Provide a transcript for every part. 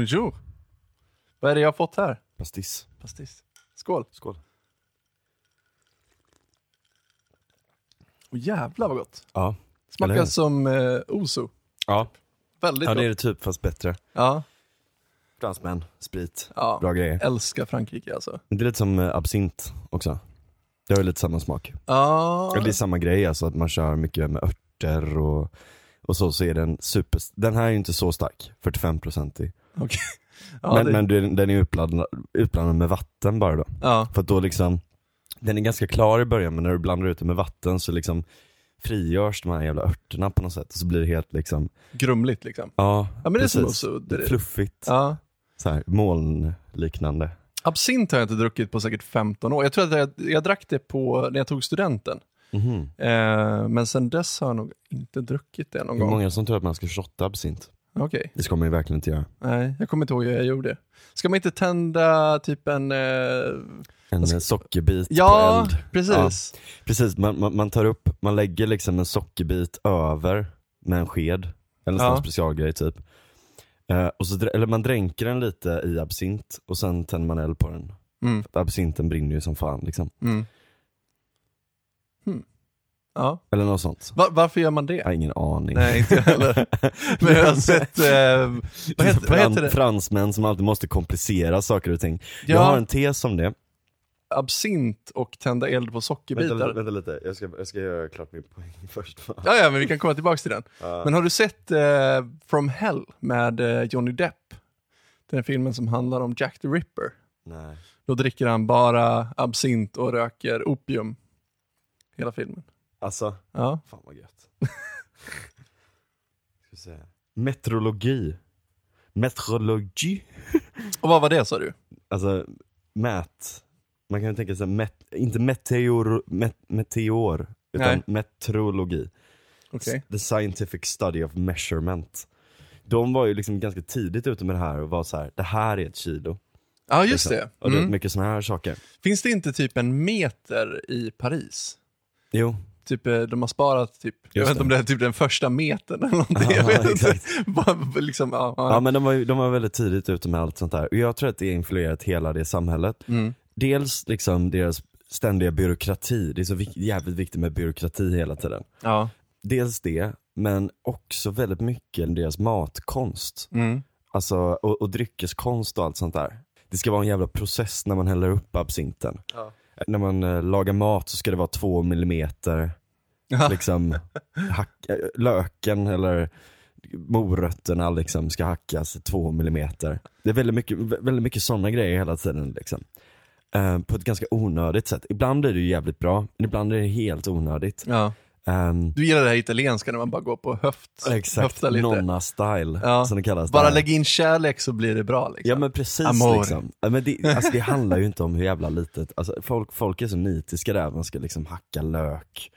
Bonjour. Vad är det jag har fått här? Pastis. Pastis. Skål. Skål. Och jävlar vad gott. Ja. Smakar som eh, Ozo. Ja. Väldigt ja, det är gott. det typ fast bättre. Ja, Fransmän, sprit, ja. bra grejer. Älskar Frankrike alltså. Det är lite som eh, absint också. Det har ju lite samma smak. Ja, Eller Det är samma grej, alltså att man kör mycket med örter och, och så, så är den super, den här är ju inte så stark, 45% i. okej. Ja, men det- men den den är utblandad, utblandad med vatten bara då. ja. För då liksom, den är ganska klar i början men när du blandar ut den med vatten så liksom frigörs de här jävla örterna på något sätt och så blir det helt liksom, grumligt liksom. ja, Ja men det är som precis. Det är. Fluffigt, Ja. så här, molnliknande. Absint har jag inte druckit på säkert 15 år. Jag tror att jag, jag drack det på, när jag tog studenten. Mhm. Eh, men sen dess har jag nog inte druckit det någon Det är gång. många som tror att man ska shotta absint. Okej, Det ska man ju verkligen inte göra. nej jag kommer inte ihåg hur jag gjorde. Ska man inte tända typ en... Eh... En ska- eh, sockerbit Ja, på eld. precis. Precis, man, man, man tar upp, man lägger liksom en sockerbit över med en sked, eller en Ja. sån specialgrej typ. Eh, och så, eller man dränker den lite i absint och sen tänder man eld på den. Mm, För absinten brinner ju som fan liksom. mm. Ja. Eller något sånt. Va- varför gör man det? Jag har ingen aning. Nej, inte jag heller. Men jag har sett, eh, vad, heter, vad heter det? Fransmän som alltid måste komplicera saker och ting. Ja. Jag har en tes om det. Absint och tända eld på sockerbitar. vänta lite, jag ska, jag ska göra klart min poäng först. Ja, ja, men vi kan komma tillbaka till den. Men har du sett eh, From Hell med eh, Johnny Depp? Den filmen som handlar om Jack the Ripper. Nej. Då dricker han bara absint och röker opium. Hela filmen. Alltså, Ja. fan vad gött. ska säga. Metrologi. Metrologi. Och vad var det sa du? Alltså, mät. Man kan ju tänka sig, met, inte meteor, met, meteor, utan Nej. metrologi. Okej. The scientific study of measurement. De var ju liksom ganska tidigt ute med det här och var så här: det här är ett kilo. Ja, just liksom. det. Och det Mm. mycket sådana här saker. Finns det inte typ en meter i Paris? Jo, Typ, eh, de har sparat typ, jag Just vet inte om det. är typ den första metern eller någonting. Ja, jag vet inte. exakt. Liksom, ja, ja. ja men de var, de var väldigt tidigt ute med allt sånt där. Och jag tror att det har influerat hela det samhället. Mm. Dels liksom deras ständiga byråkrati, det är så vik- jävligt viktigt med byråkrati hela tiden. ja. Dels det, men också väldigt mycket deras matkonst. Mm. Alltså, och, och dryckeskonst och allt sånt där. Det ska vara en jävla process när man häller upp absinten. Ja. När man eh, lagar mat så ska det vara två millimeter. Liksom, hack, eh, löken eller morötterna liksom ska hackas två millimeter. Det är väldigt mycket, vä- väldigt mycket sådana grejer hela tiden liksom. Eh, på ett ganska onödigt sätt. Ibland är det ju jävligt bra, men ibland är det helt onödigt. ja. Ehm, Du gillar det här italienska när man bara går på höft, exakt, höfta lite. nonna style Ja. som det kallas. Bara där. lägg in kärlek så blir det bra liksom. Ja men precis Amore. liksom. Men det, alltså, det handlar ju inte om hur jävla litet, alltså, folk, folk är så nitiska där, man ska liksom hacka lök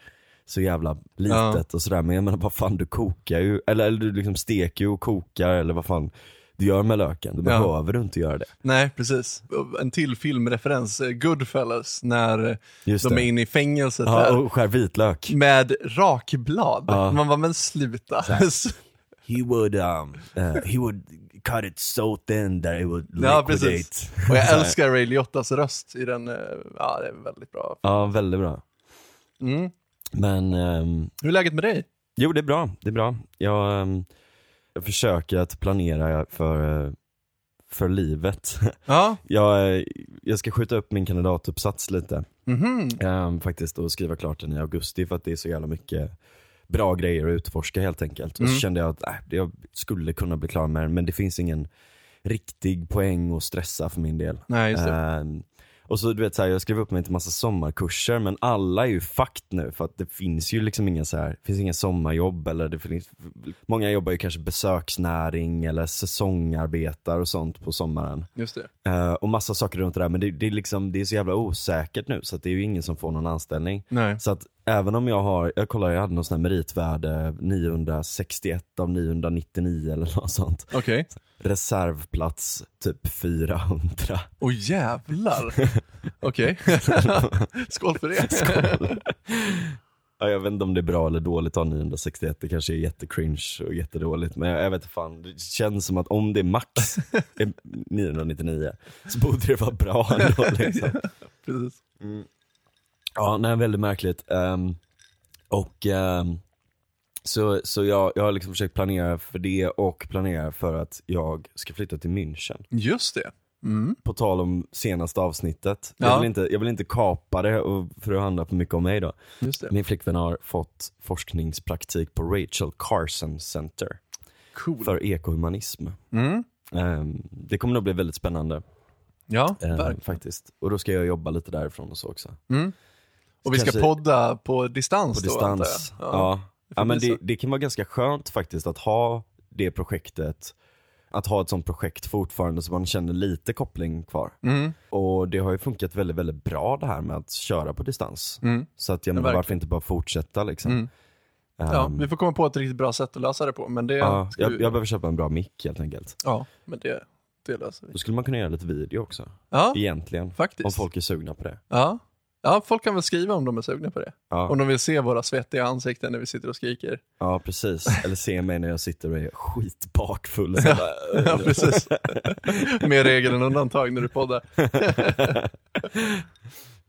så jävla litet Ja. och sådär, men jag menar vad fan du kokar ju, eller, eller du liksom steker ju och kokar eller vad fan du gör med löken, då Ja. behöver du inte göra det. Nej, precis. En till filmreferens, Goodfellas, när Just de det. är inne i fängelset Ja, där. och skär vitlök. Med rakblad. Ja. Man bara, men sluta. He would, um, uh, he would cut it so thin that it would Ja, precis. Och jag älskar Ray Liottas röst i den, eh, ja det är väldigt bra. Ja, väldigt bra. Mm. Men, ehm, Hur är läget med dig? Jo, det är bra. Det är bra. Jag, ehm, jag försöker att planera för, eh, för livet. Ja, jag, eh, jag ska skjuta upp min kandidatuppsats lite mhm. ehm, faktiskt och skriva klart den i augusti för att det är så jävla mycket bra grejer att utforska helt enkelt. Och Mm. så kände jag att äh, jag skulle kunna bli klar med den men det finns ingen riktig poäng att stressa för min del. Nej, just det. Ehm, och så du vet så här, jag skrev upp mig till massa sommarkurser men alla är ju fucked nu för att det finns ju liksom inga så här, finns inga sommarjobb eller det finns, många jobbar ju kanske besöksnäring eller säsongarbetar och sånt på sommaren. Just det. Eh, och massa saker runt det där men det, det, är liksom, det är så jävla osäkert nu så att det är ju ingen som får någon anställning. Nej. Så att även om jag har, jag kollar jag hade någon sån här meritvärde 961 av 999 eller något sånt. Okej. Reservplats typ 400. Åh jävlar. Okej. Skål för det. Ja, jag vet inte om det är bra eller dåligt att ha 961, det kanske är jättecringe och jättedåligt. Men jag, jag vet inte fan, det känns som att om det max är 999 så borde det vara bra ändå liksom. Precis. Ja, nej väldigt märkligt. Ehm, och ehm, så, så jag, jag har liksom försökt planera för det och planera för att jag ska flytta till München. Just det. Mm. På tal om senaste avsnittet. Ja. Jag, vill inte, jag vill inte kapa det och, för att handla för mycket om mig då. Just det. Min flickvän har fått forskningspraktik på Rachel Carson Center Cool. för ekohumanism. Mm. Ehm, det kommer nog bli väldigt spännande Ja, verkligen. faktiskt. Och då ska jag jobba lite därifrån och så också. Mm. Och vi ska Kanske- podda på distans På då, antar distans. jag. Ja. får Ja, men det, det kan vara ganska skönt faktiskt att ha det projektet, att ha ett sånt projekt fortfarande så man känner lite koppling kvar. Mm. Och det har ju funkat väldigt, väldigt bra det här med att köra på distans. Mm. Så att jag menar, varför inte bara fortsätta liksom. Mm. Ja, Ehm, vi får komma på ett riktigt bra sätt att lösa det på, men det ja, jag, vi... jag behöver köpa en bra mick helt enkelt. Ja, men det, det löser vi. Då skulle man kunna göra lite video också, Ja, egentligen. faktiskt. Om folk är sugna på det. Ja. Ja, folk kan väl skriva om de är sugna på det. Ja, Om de vill se våra svettiga ansikten när vi sitter och skriker. ja precis. Eller se mig när jag sitter och är skitbakfull. Bara, Ja, precis. Mer regel än undantag när du poddar.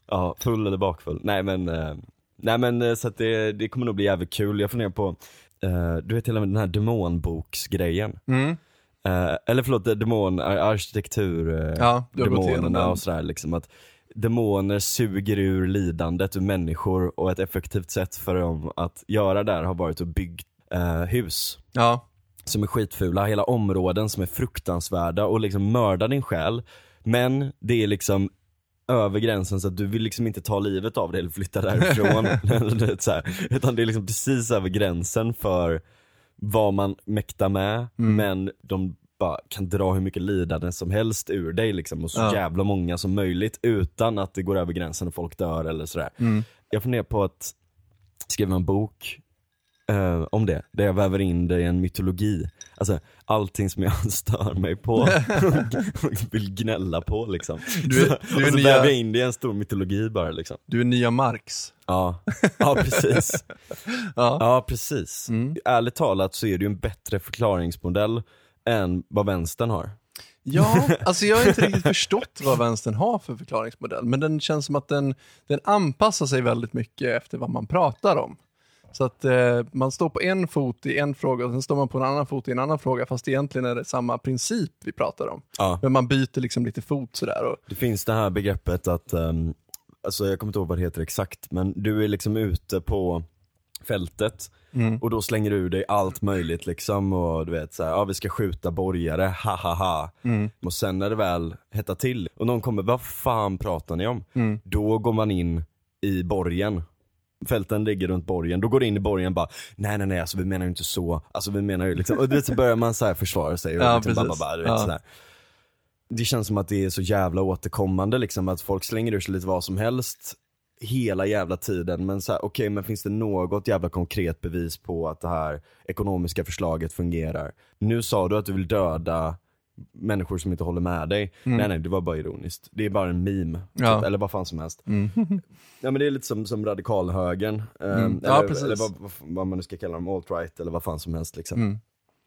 Ja, full eller bakfull. Nej men, eh, nej men eh, så det, det kommer nog bli jävligt kul. Jag funderar på, eh, du vet hela den här demonboksgrejen. Mm. Eller förlåt, demon, ar- arkitektur, Ja, demonerna och sådär liksom att demoner suger ur lidandet ur människor och ett effektivt sätt för dem att göra det här har varit att bygga eh, hus Ja, som är skitfula, hela områden som är fruktansvärda och liksom mörda din själ. Men det är liksom över gränsen så att du vill liksom inte ta livet av dig eller flytta därifrån. Så här. Utan det är liksom precis över gränsen för vad man mäktar med, Mm. men de bara kan dra hur mycket lidande som helst ur dig liksom och så Ja. jävla många som möjligt utan att det går över gränsen och folk dör eller sådär. mm. Jag funderar på att skriva en bok eh, om det, där jag väver in det i en mytologi. Alltså allting som jag stör mig på och vill gnälla på liksom. Du är- du är och så nya- väver jag in det i en stor mytologi bara liksom. du är nya Marx. Ja, ja precis. Ja. Ja precis. Mm. Ärligt talat så är det ju en bättre förklaringsmodell än vad vänstern har. Ja, alltså jag har inte riktigt förstått vad vänstern har för förklaringsmodell, men den känns som att den, den anpassar sig väldigt mycket efter vad man pratar om. Så att eh, man står på en fot i en fråga och sen står man på en annan fot i en annan fråga, fast egentligen är det samma princip vi pratar om. Ja. Men man byter liksom lite fot sådär. Och, Det finns det här begreppet att, ehm, alltså jag kommer inte ihåg vad det heter exakt, men du är liksom ute på fältet mm. och då slänger du ur dig allt möjligt liksom och du vet såhär, ja vi ska skjuta borgare, ha ha ha. Mm. Och sen när det väl hettar till och någon kommer, vad fan pratar ni om? Mm. Då går man in i borgen. Fälten ligger runt borgen, då går du in i borgen och bara Nej nej nej, alltså vi menar ju inte så, alltså vi menar ju liksom, och du vet, så börjar man så här försvara sig och Ja, liksom precis. bara, bara, du vet, Ja. sådär. Det känns som att det är så jävla återkommande liksom, att folk slänger ur sig lite vad som helst hela jävla tiden men så här, okej men finns det något jävla konkret bevis på att det här ekonomiska förslaget fungerar? Nu sa du att du vill döda människor som inte håller med dig. Nej nej, det var bara ironiskt. Det är bara en meme, Ja. typ, eller vad fan som helst. Mm. Ja men det är lite som, som radikalhögern, eh, Mm. Ja, eller, precis. eller vad, vad, vad man nu ska kalla dem, alt-right eller vad fan som helst liksom. Mm.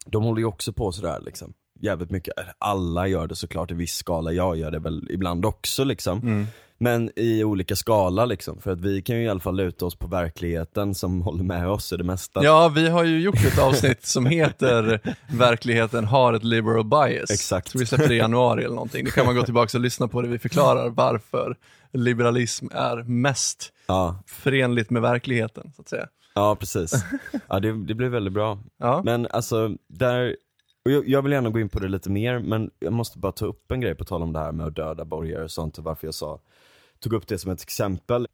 De håller ju också på sådär liksom. Jävligt mycket, alla gör det såklart i viss skala, jag gör det väl ibland också liksom. Mm. Men i olika skala liksom, för att vi kan ju i alla fall luta oss på verkligheten som håller med oss i det mesta. Ja, vi har ju gjort ett avsnitt som heter Verkligheten har ett liberal bias. Exakt. Så vi släpper det i januari eller någonting. Det kan man gå tillbaka och lyssna på det. Vi förklarar varför liberalism är mest Ja, förenligt med verkligheten, så att säga. ja precis. Ja det, det blir väldigt bra. Ja, Men alltså, där, och jag, jag vill gärna gå in på det lite mer, men jag måste bara ta upp en grej på tal om det här med att döda borgare och sånt och varför jag sa, tog upp det som ett exempel.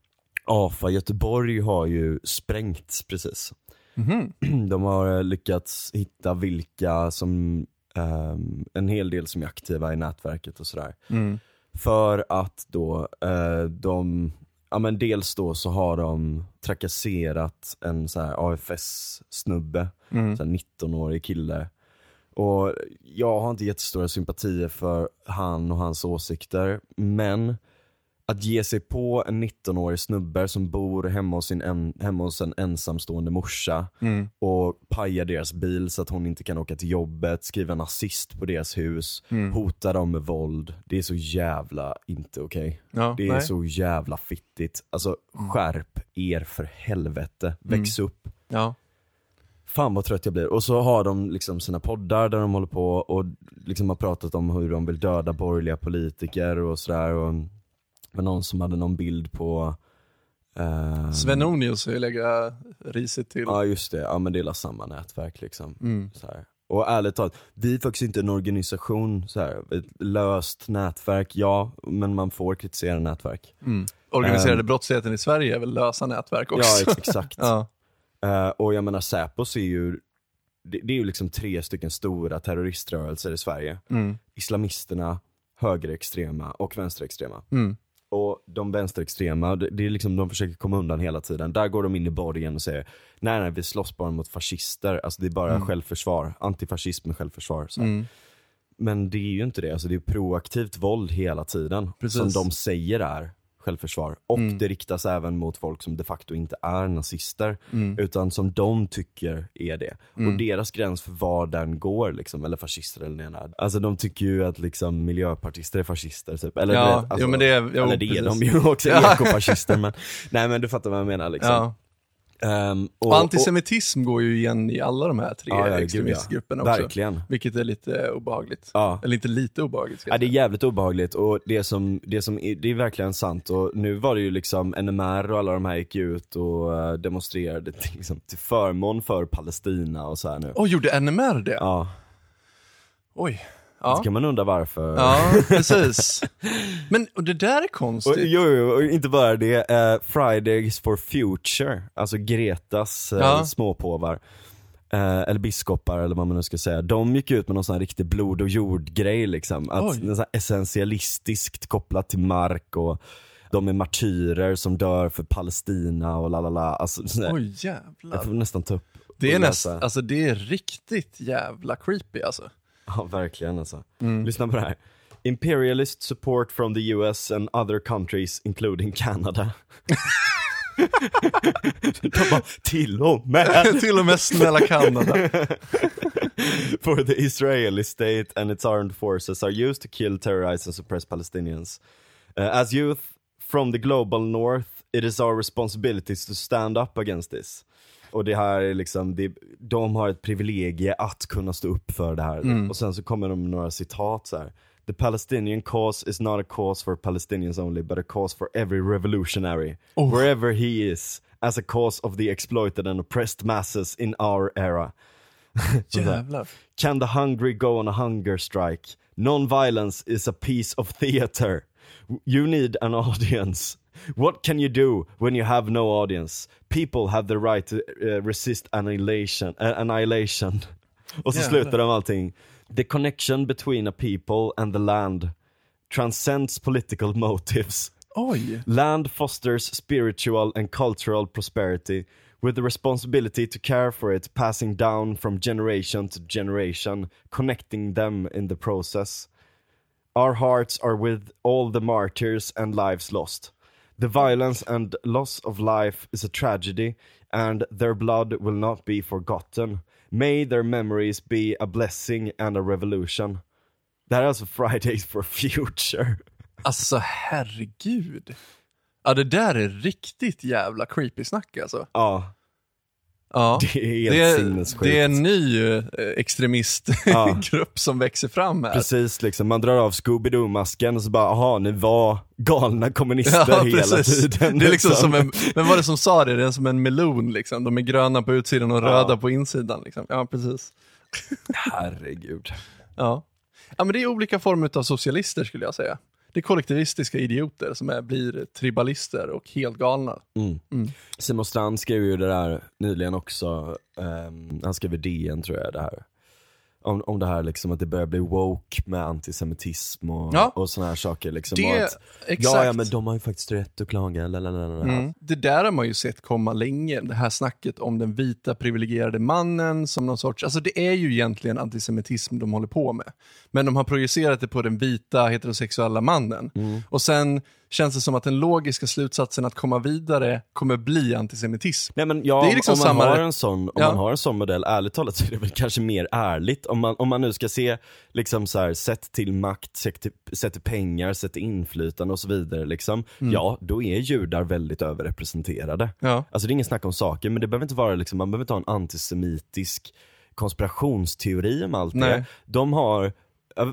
AFA Göteborg har ju sprängts precis. Mhm. De har eh, lyckats hitta vilka som, ehm, en hel del som är aktiva i nätverket och sådär. mm. För att då eh, de, ja men dels då så har de trakasserat en så här AFS-snubbe, Mm. så här 19-årig kille. Och jag har inte jättestora sympatier för han och hans åsikter, men att ge sig på en 19-årig snubbe som bor hemma hos, sin en, hemma hos en ensamstående morsa Mm. och paja deras bil så att hon inte kan åka till jobbet, skriva nazist på deras hus, Mm. hota dem med våld. Det är så jävla inte okej. Ja, Det är nej. så jävla fittigt. Alltså skärp er för helvete, väx upp. Ja. Fan vad trött jag blir. Och så har de liksom sina poddar där de håller på och liksom har pratat om hur de vill döda borgerliga politiker och sådär. Och det var någon som hade någon bild på eh, Svenonius ju legat risigt till. Ja just det, ja men det är samma nätverk liksom. Mm. Och ärligt talat, vi är faktiskt inte en organisation, så här, ett löst nätverk, ja, men man får kritisera nätverk. Mm. Organiserade Ehm. brottsligheten i Sverige är väl lösa nätverk också? Ja ex- exakt. ja. Eh, och jag menar Säpos är ju, det, det är ju liksom tre stycken stora terroriströrelser i Sverige. Mm. Islamisterna, högerextrema och vänsterextrema. Mm. Och de vänsterextrema, det, det är liksom, de försöker komma undan hela tiden. Där går de in i borgen och säger nej nej vi slåss bara mot fascister, alltså det är bara Mm. självförsvar, antifascism med självförsvar. Mm. Men det är ju inte det, alltså det är proaktivt våld hela tiden. Precis. Som de säger är självförsvar. Och Mm. det riktas även mot folk som de facto inte är nazister, Mm. utan som de tycker är det. Mm. Och deras gräns för var den går, liksom, eller fascister eller ena. Alltså de tycker ju att liksom miljöpartister är fascister typ. Eller, Ja, vet, alltså, jo, men det jo, eller det är de ju också, Ja. ekofascister. men, nej men du fattar vad jag menar liksom. Ja. Ehm, Och, antisemitism går ju igen i alla de här tre Ja, ja, gud, ja. extremistgrupperna också. Verkligen. Vilket är lite obehagligt. Ja. Eller inte lite obehagligt. Ja, det är jävligt obehagligt och det som, det som det är verkligen sant och nu var det ju liksom NMR och alla de här gick ut och eh, demonstrerade till, liksom, till förmån för Palestina och så här nu. Åh, gjorde NMR det? Ja, Oj. Så Ja. kan man undra varför. ja, precis. Men och det där är Och, konstigt. jo, jo, och inte bara det, eh, Fridays for Future, alltså Gretas eh, Ja. småpåvar, eh, eller biskopar eller vad man nu ska säga, de gick ut med någon sån här riktig blod och jord-grej liksom. Att, sån här essentialistiskt kopplat till mark och de är martyrer som dör för Palestina och la la la. Alltså, Oj jag jävlar. får nästan ta upp Det är, och näst, alltså, det är riktigt jävla creepy alltså. Ja, verkligen alltså. Mm. Lyssna på det här. Imperialist support from the US and other countries including Canada. De bara, till och med! Till och med snälla Kanada. For the Israeli state and its armed forces are used to kill, terrorize and suppress Palestinians. Uh, as youth from the global north, it is our responsibilities to stand up against this. Och det här är liksom, det, de har ett privilegie att kunna stå upp för det här. Mm. Och sen så kommer de med några citat så här. The Palestinian cause is not a cause for Palestinians only, but a cause for every revolutionary, Oh. wherever he is, as a cause of the exploited and oppressed masses in our era. Jävlar. Can the hungry go on a hunger strike? Non-violence is a piece of theater. You need an audience. What can you do when you have no audience? People have the right to uh, resist annihilation. Uh, annihilation. Och så Jävlar. slutar de allting. The connection between a people and the land transcends political motives. Oj. Land fosters spiritual and cultural prosperity, with the responsibility to care for it passing down from generation to generation, connecting them in the process. Our hearts are with all the martyrs and lives lost. The violence and loss of life is a tragedy, and their blood will not be forgotten. May their memories be a blessing and a revolution. Det här är alltså Fridays for Future. Alltså herregud. Ja det där är riktigt jävla creepy snack alltså. Ja, Ja. det är helt Det är, sinnessjukt. det är en ny eh, extremistgrupp som växer fram här. Precis liksom, man drar av Scooby-Doo-masken och så bara, aha, ni var galna kommunister Ja, hela precis. tiden. Det är liksom som en, vem var det som sa det? Det är som en melon liksom. De är gröna på utsidan och Ja. röda på insidan liksom. Ja, precis. Herregud. Ja. ja, men det är olika former av socialister skulle jag säga. Det är kollektivistiska idioter som är, blir tribalister och helt galna. Mm. Mm. Simon Strand skrev ju det där nyligen också, ehm, han skrev i DN tror jag det här. Om, om det här liksom att det börjar bli woke med antisemitism och, Ja. och såna här saker liksom. Det, att, exakt. ja, ja men de har ju faktiskt rätt att klaga. Mm. Det där har man ju sett komma länge, det här snacket om den vita privilegierade mannen som någon sorts, alltså det är ju egentligen antisemitism de håller på med. Men de har projicerat det på den vita heterosexuella mannen. Mm. Och sen känns det som att den logiska slutsatsen att komma vidare kommer bli antisemitism. Nej men ja, Det är liksom om man samma- har en sån, om Ja. man har en sån modell, ärligt talat så är det väl kanske mer ärligt om man, om man nu ska se liksom så här, sett till makt, sett till, sett till pengar, sett till inflytande och så vidare liksom. Mm. Ja, då är judar väldigt överrepresenterade. Ja. Alltså det är ingen snack om saker, men det behöver inte vara liksom, man behöver inte ha en antisemitisk konspirationsteori om allt Nej. det. De har,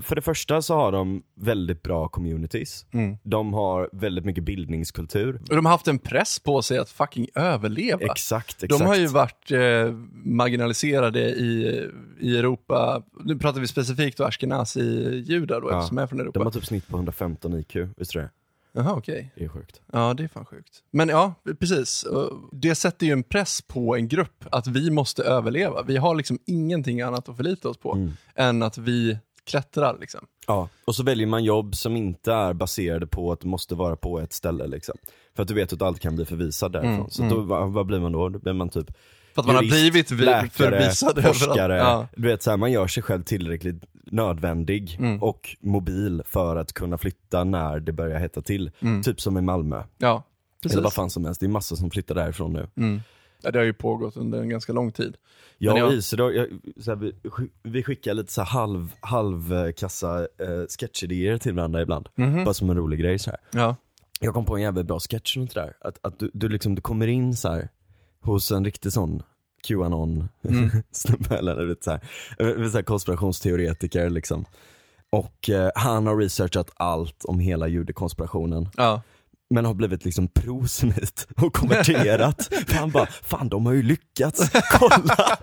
för det första så har de väldigt bra communities. Mm. De har väldigt mycket bildningskultur. Och de har haft en press på sig att fucking överleva. Exakt, exakt. De har ju varit eh, marginaliserade i, i Europa, nu pratar vi specifikt om Ashkenazi-judar då, Ja. som är från Europa. De har typ snitt på 115 IQ, visst är det? Jaha, okej. Det är sjukt. Ja, det är fan sjukt. Men ja, precis. Det sätter ju en press på en grupp att vi måste överleva. Vi har liksom ingenting annat att förlita oss på Mm. än att vi klättrar liksom. Ja, och så väljer man jobb som inte är baserade på att du måste vara på ett ställe liksom. För att du vet att du alltid kan bli förvisad därifrån. Mm, så då, vad, vad blir man då? Då blir man typ För att man har jurist, blivit vi- läkare, förvisad forskare. Ja. Du vet såhär, man gör sig själv tillräckligt nödvändig Mm. och mobil för att kunna flytta när det börjar hetta till. Mm. Typ som i Malmö. Ja. Eller vad fan som helst, det är massor som flyttar därifrån nu. Mm. Ja, det har ju pågått under en ganska lång tid. Jag och jag- Isidor, jag, så här, vi, vi skickar lite så halv, halvkassa eh, sketchidéer till varandra ibland. Mhm. Bara som en rolig grej så här. Ja. Jag kom på en jävligt bra sketch runt det där. Att, att du, du liksom, du kommer in så här hos en riktig sån Qanon Mm. snubbe eller vet så här, eh, så här konspirationsteoretiker liksom. Och eh, han har researchat allt om hela judekonspirationen. Ja. Men har blivit liksom prosemit och konverterat. För han bara, fan de har ju lyckats, kolla!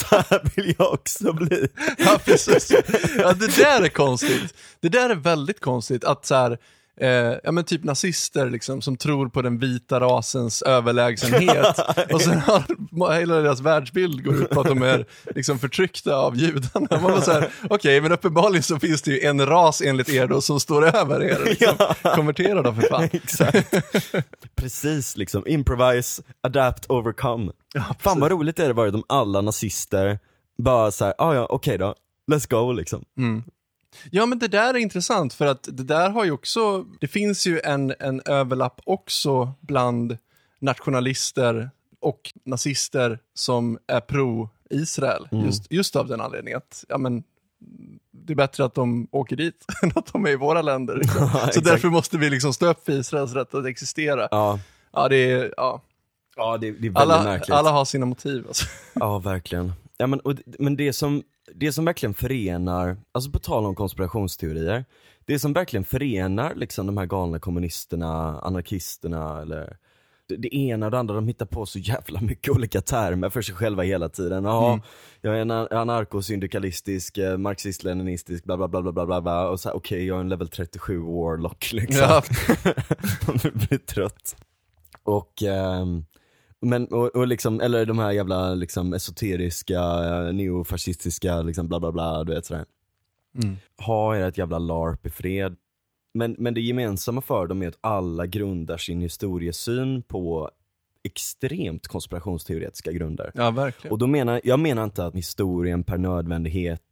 Så här vill jag också bli. Ja, precis. Ja, det där är konstigt. Det där är väldigt konstigt att så här, eh, ja men typ nazister liksom, som tror på den vita rasens överlägsenhet. och sen har hela deras världsbild går ut på att de är liksom förtryckta av judarna. Man var så här, okej, men uppenbarligen så finns det ju en ras enligt er då som står över er. Liksom. Konvertera då för fan. Exakt. Precis liksom, improvise, adapt, overcome. Fan vad roligt det hade varit om alla nazister bara såhär, ah, ja okej då, let's go liksom. Ja, men det där är intressant för att det där har ju också, det finns ju en, en överlapp också bland nationalister och nazister som är pro-Israel. Just, just av den anledningen att, ja men, det är bättre att de åker dit än att de är i våra länder. Liksom. Ja, Så därför måste vi liksom stå upp för Israels rätt att existera. Ja, Ja, det är, ja. ja det, det är väldigt Alla, märkligt. alla har sina motiv. Alltså. Ja verkligen. Ja, men, och, men det, som, det som verkligen förenar, alltså på tal om konspirationsteorier, det som verkligen förenar liksom de här galna kommunisterna, anarkisterna eller det, ena och det andra, de hittar på så jävla mycket olika termer för sig själva hela tiden. Ja, Mm. jag är en an- anarkosyndikalistisk, eh, marxist-leninistisk, bla bla bla bla bla bla, och så okej jag är en level 37 warlock liksom. Ja. Man blir trött. Och, ehm, men, och, och liksom, eller de här jävla liksom esoteriska, eh, neofascistiska, liksom bla bla bla, du vet sådär. Mm. Ha ert jävla LARP i fred. Men, men det gemensamma för dem är att alla grundar sin historiesyn på extremt konspirationsteoretiska grunder. Ja, verkligen. Och då menar, jag menar inte att historien per nödvändighet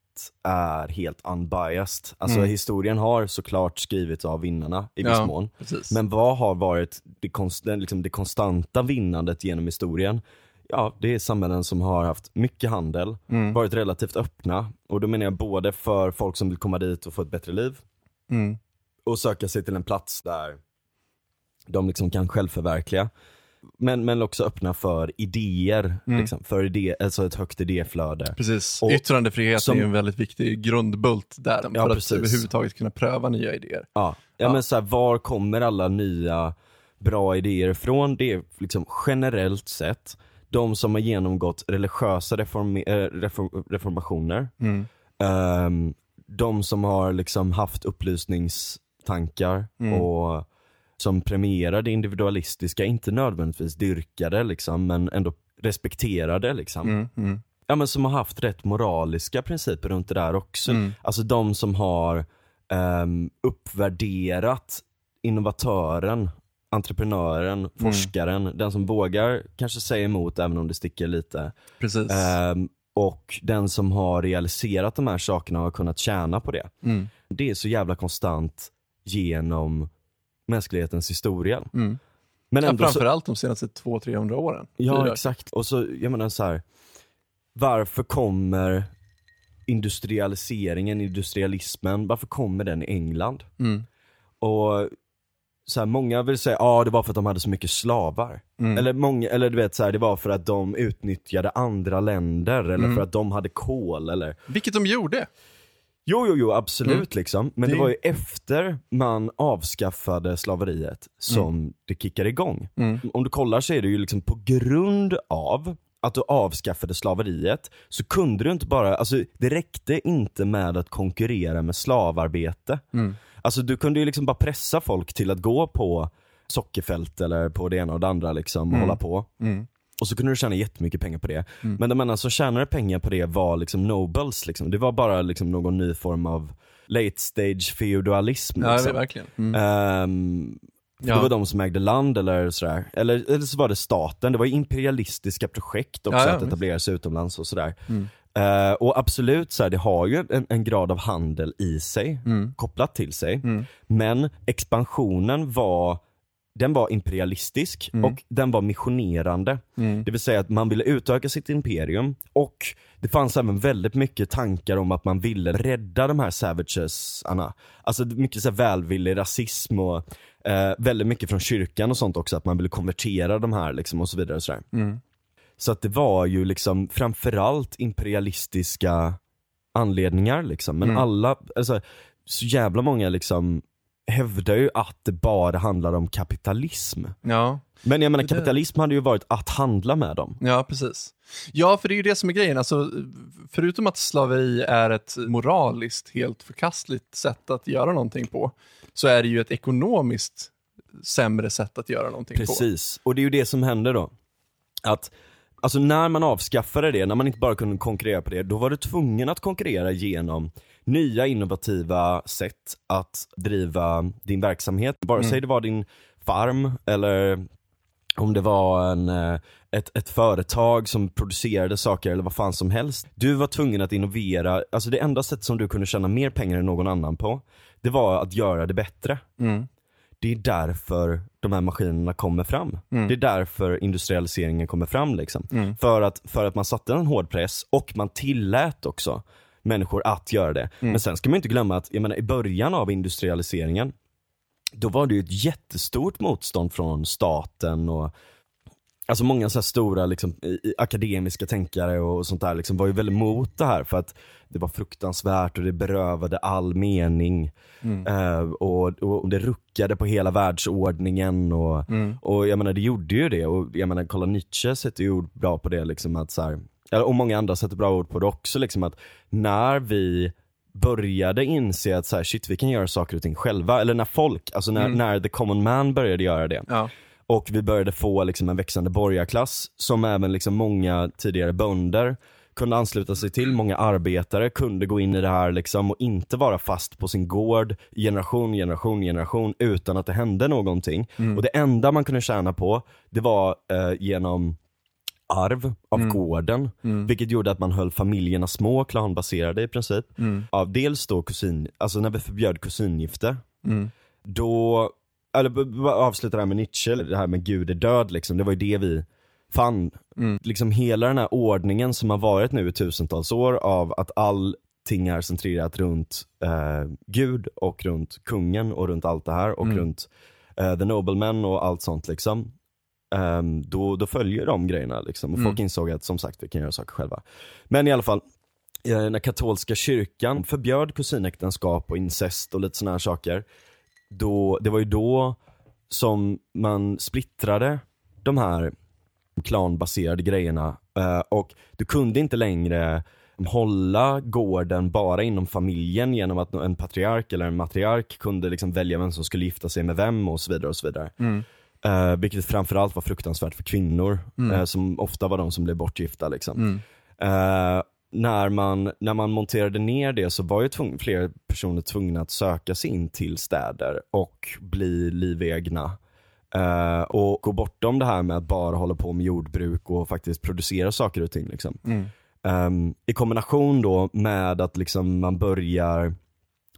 är helt unbiased. Alltså Mm. historien har såklart skrivits av vinnarna i viss Ja, mån. Precis. Men vad har varit det, konst, liksom det konstanta vinnandet genom historien? Ja, det är samhällen som har haft mycket handel, Mm. varit relativt öppna. Och då menar jag både för folk som vill komma dit och få ett bättre liv, Mm. och söka sig till en plats där de liksom kan självförverkliga. Men, men också öppna för idéer, Mm. liksom, för idé, alltså ett högt idéflöde. Precis, Och yttrandefrihet som- är en väldigt viktig grundbult där, Ja, för precis. att överhuvudtaget kunna pröva nya idéer. Ja, ja, Ja. men så här, var kommer alla nya bra idéer ifrån? Det är liksom generellt sett de som har genomgått religiösa reform, eh, reform, reformationer. Mm. Ehm, de som har liksom haft upplysningstankar Mm. och som premierar det individualistiska, inte nödvändigtvis dyrkade liksom, men ändå respekterade liksom. Mm. Mm. Ja men som har haft rätt moraliska principer runt det där också. Mm. Alltså de som har um, uppvärderat innovatören, entreprenören, forskaren, den som vågar kanske säga emot även om det sticker lite. Precis. Ehm, och den som har realiserat de här sakerna och har kunnat tjäna på det. Mm. Det är så jävla konstant genom mänsklighetens historia. Mm. Men Ja, ändå så, framförallt de senaste 200-300 åren. Ja Fyra. exakt, och så, jag menar så här. varför kommer industrialiseringen, industrialismen, varför kommer den i England? Mm. Och så här, många vill säga, ja ah, det var för att de hade så mycket slavar. Mm. Eller, många, eller du vet så här, det var för att de utnyttjade andra länder, eller Mm. för att de hade kol eller Vilket de gjorde. Jo, jo, jo, absolut Mm. liksom. Men det... Det- var ju efter man avskaffade slaveriet som det kickade igång. Mm. Om du kollar så är det ju liksom på grund av att du avskaffade slaveriet så kunde du inte bara, alltså det räckte inte med att konkurrera med slavarbete. Mm. Alltså du kunde ju liksom bara pressa folk till att gå på sockerfält eller på det ena och det andra liksom och Mm. hålla på. Och så kunde du tjäna jättemycket pengar på det. Mm. Men de enda som tjänade pengar på det var liksom nobles liksom. Det var bara liksom någon ny form av late stage feudalism Ja, det liksom. verkligen. Mm. För Ja. Det var de som ägde land eller sådär. Eller, eller så var det staten, det var imperialistiska projekt också Ja, ja, att etablera sig utomlands och sådär. Mm. Eh, och absolut, så här, det har ju en, en grad av handel i sig, Mm. kopplat till sig. Mm. Men expansionen var, den var imperialistisk Mm. och den var missionerande. Mm. Det vill säga att man ville utöka sitt imperium och det fanns även väldigt mycket tankar om att man ville rädda de här savagesarna. Alltså mycket så här välvillig rasism och eh, väldigt mycket från kyrkan och sånt också, att man ville konvertera de här liksom och så vidare. Och så. Mm. så att det var ju liksom framförallt imperialistiska anledningar liksom. Men Mm. alla, alltså så jävla många liksom hävdar ju att det bara handlar om kapitalism. Ja. Men jag menar Det kapitalism hade ju varit att handla med dem. Ja, precis. Ja, för det är ju det som är grejen. Alltså, förutom att slaveri är ett moraliskt helt förkastligt sätt att göra någonting på, så är det ju ett ekonomiskt sämre sätt att göra någonting på. Precis, och det är ju det som händer då. Att Alltså när man avskaffade det, när man inte bara kunde konkurrera på det, då var du tvungen att konkurrera genom nya innovativa sätt att driva din verksamhet. Vare sig Mm. det var din farm eller om det var en, eh, ett, ett företag som producerade saker eller vad fan som helst. Du var tvungen att innovera, alltså det enda sätt som du kunde tjäna mer pengar än någon annan på, det var att göra det bättre. Mm. Det är därför de här maskinerna kommer fram. Mm. Det är därför industrialiseringen kommer fram liksom. Mm. För, att, för att man satte en hård press och man tillät också människor att göra det. Mm. Men sen ska man inte glömma att, jag menar i början av industrialiseringen, då var det ju ett jättestort motstånd från staten och Alltså många så stora liksom, akademiska tänkare och sånt där liksom, var ju väldigt emot det här för att det var fruktansvärt och det berövade all mening. Mm. Eh, och, och det ruckade på hela världsordningen och, Mm. och jag menar det gjorde ju det och jag menar kolla Nietzsche sätter ju ord bra på det liksom att så här, och många andra sätter bra ord på det också liksom att när vi började inse att så här, shit vi kan göra saker och ting själva, eller när folk, alltså när, Mm. när the common man började göra det Ja. och vi började få liksom en växande borgarklass som även liksom många tidigare bönder kunde ansluta sig till. Många arbetare kunde gå in i det här liksom och inte vara fast på sin gård generation, generation, generation utan att det hände någonting. Mm. Och det enda man kunde tjäna på, det var eh, genom arv av Mm. gården. Mm. Vilket gjorde att man höll familjerna små, klanbaserade i princip. Mm. Av dels då kusin, alltså när vi förbjöd kusingifte, Mm. då, eller avsluta det här med Nietzsche, det här med Gud är död liksom, det var ju det vi fann. Mm. Liksom hela den här ordningen som har varit nu i tusentals år av att allting är centrerat runt eh, Gud och runt kungen och runt allt det här och Mm. runt eh, the noblemen och allt sånt liksom. Ehm, då, då följer de grejerna liksom och Mm. folk insåg att som sagt vi kan göra saker själva. Men i alla fall, när katolska kyrkan förbjöd kusinäktenskap och incest och lite sådana här saker, då, det var ju då som man splittrade de här klanbaserade grejerna eh, och du kunde inte längre hålla gården bara inom familjen genom att en patriark eller en matriark kunde liksom välja vem som skulle gifta sig med vem och så vidare. och så vidare. Mm. Eh, vilket framförallt var fruktansvärt för kvinnor, Mm. eh, som ofta var de som blev bortgifta. Liksom. Mm. Eh, när, man, när man monterade ner det så var ju tvung, fler personer tvungna att söka sig in till städer och bli livegna. Eh, och gå bortom det här med att bara hålla på med jordbruk och faktiskt producera saker och ting. Liksom. Mm. Ehm, I kombination då med att liksom man börjar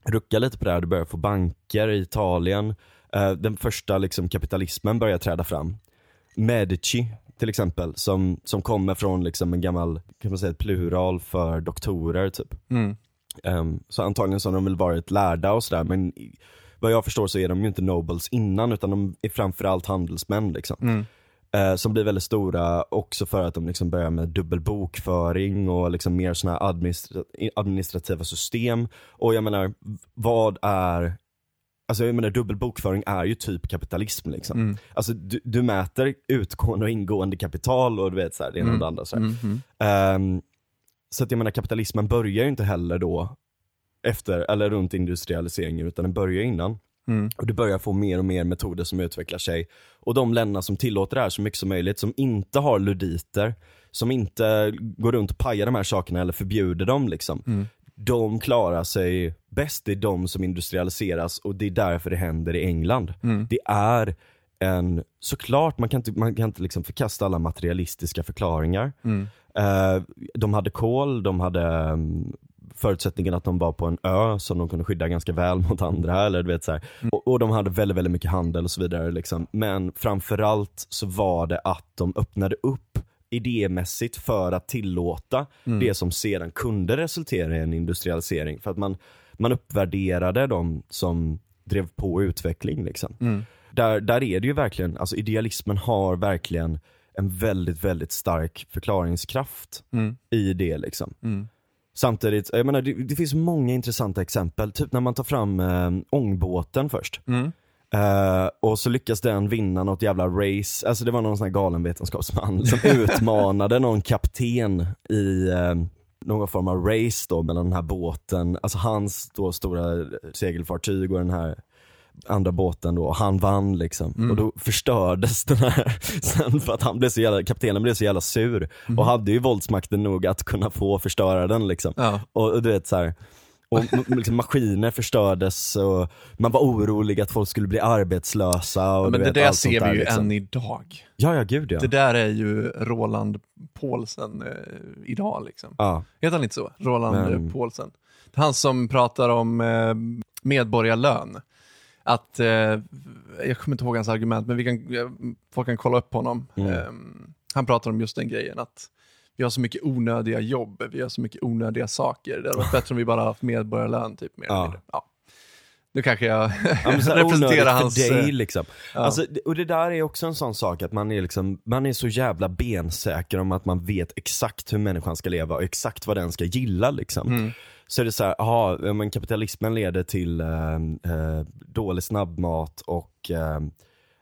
rucka lite på det här, du börjar få banker i Italien Eh, den första liksom, kapitalismen börjar träda fram. Medici till exempel, som, som kommer från liksom, en gammal, kan man säga plural för doktorer typ. Mm. Um, så antagligen så har de väl varit lärda och sådär men vad jag förstår så är de ju inte nobles innan utan de är framförallt handelsmän liksom. Mm. Eh, som blir väldigt stora också för att de liksom börjar med dubbel bokföring och liksom mer sådana här administra administrativa system. Och jag menar, vad är Alltså jag menar dubbel bokföring är ju typ kapitalism liksom. Mm. Alltså du, du mäter utgående och ingående kapital och du vet såhär, det ena och det andra. Så, Mm. Mm. Ehm, så att jag menar kapitalismen börjar ju inte heller då efter, eller runt industrialiseringen utan den börjar innan. Mm. Och du börjar få mer och mer metoder som utvecklar sig. Och de länderna som tillåter det här så mycket som möjligt, som inte har luditer, som inte går runt och pajar de här sakerna eller förbjuder dem liksom. Mm. De klarar sig bäst, det är de som industrialiseras och det är därför det händer i England. Mm. Det är en, såklart man kan inte, man kan inte liksom förkasta alla materialistiska förklaringar. Mm. Eh, de hade kol, de hade um, förutsättningen att de var på en ö som de kunde skydda ganska väl mot andra. Eller, du vet, så här. Och, och de hade väldigt, väldigt mycket handel och så vidare. Liksom. Men framförallt så var det att de öppnade upp idémässigt för att tillåta det som sedan kunde resultera i en industrialisering. För att man, man uppvärderade de som drev på utveckling. Liksom. Mm. Där, där är det ju verkligen, alltså idealismen har verkligen en väldigt, väldigt stark förklaringskraft Mm. i det liksom. Mm. Samtidigt, jag menar det, det finns många intressanta exempel, typ när man tar fram eh, ångbåten först. Mm. Eh, och så lyckas den vinna något jävla race, alltså det var någon sån här galen vetenskapsman som utmanade någon kapten i eh, någon form av race då mellan den här båten, alltså hans då stora segelfartyg och den här andra båten då, han vann liksom. Och då förstördes den här sen för att han blev så jävla, kaptenen blev så jävla sur och hade ju våldsmakten nog att kunna få förstöra den liksom. Ja. Och, och du vet så här. Och liksom maskiner förstördes och man var orolig att folk skulle bli arbetslösa. Och Ja, men det vet, där ser vi där, ju liksom. än idag. Ja, ja gud ja. Det där är ju Roland Paulsen eh, idag liksom. ja. Heter han inte så? Roland Men- Paulsen. Han som pratar om eh, medborgarlön. Att, eh, jag kommer inte ihåg hans argument, men vi kan, eh, folk kan kolla upp honom. Mm. Eh, han pratar om just den grejen, att vi har så mycket onödiga jobb, vi har så mycket onödiga saker. Det hade varit bättre om vi bara haft medborgarlön, typ. Mer Ja. Ja. Nu kanske jag Ja, så här onödigt representerar för hans... dig eh, liksom. ja. Alltså, och det där är också en sån sak att man är, liksom, man är så jävla bensäker om att man vet exakt hur människan ska leva och exakt vad den ska gilla liksom. Mm. Så är det så här, aha, men kapitalismen leder till eh, eh, dålig snabbmat och eh,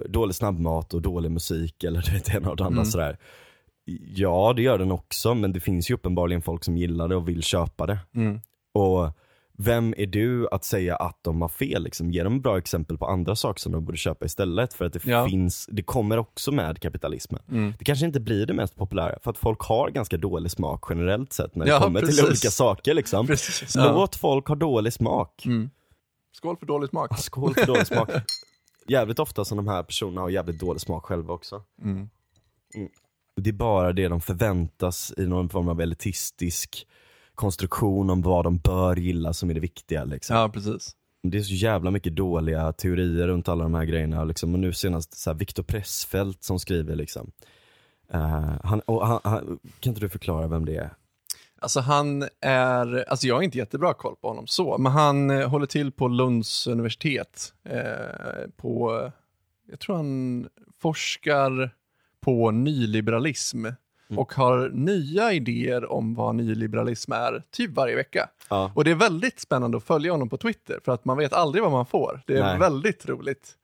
dålig snabbmat och dålig musik eller det ena och det andra Mm. sådär. Ja, det gör den också, men det finns ju uppenbarligen folk som gillar det och vill köpa det. Mm. Och vem är du att säga att de har fel? Liksom? Ge dem bra exempel på andra saker som de borde köpa istället. För att det Ja. finns, det kommer också med kapitalismen. Mm. Det kanske inte blir det mest populära, för att folk har ganska dålig smak generellt sett när det Ja, kommer precis. till olika saker. Liksom. Precis. Ja. Låt folk ha dålig smak. Mm. Skål för dålig smak. Skål för dålig smak. Jävligt ofta som de här personerna har jävligt dålig smak själva också. Mm. Det är bara det de förväntas i någon form av elitistisk konstruktion om vad de bör gilla som är det viktiga. Liksom. Ja, precis. Det är så jävla mycket dåliga teorier runt alla de här grejerna. Liksom. Och nu senast så här, Viktor Pressfeldt som skriver liksom. Eh, han, och han, han, kan inte du förklara vem det är? Alltså han är, alltså jag har inte jättebra koll på honom så, men han eh, håller till på Lunds universitet. Eh, på, jag tror han forskar på nyliberalism och har nya idéer om vad nyliberalism är, typ varje vecka. Ja. Och det är väldigt spännande att följa honom på Twitter, för att man vet aldrig vad man får. Det är Nej. väldigt roligt.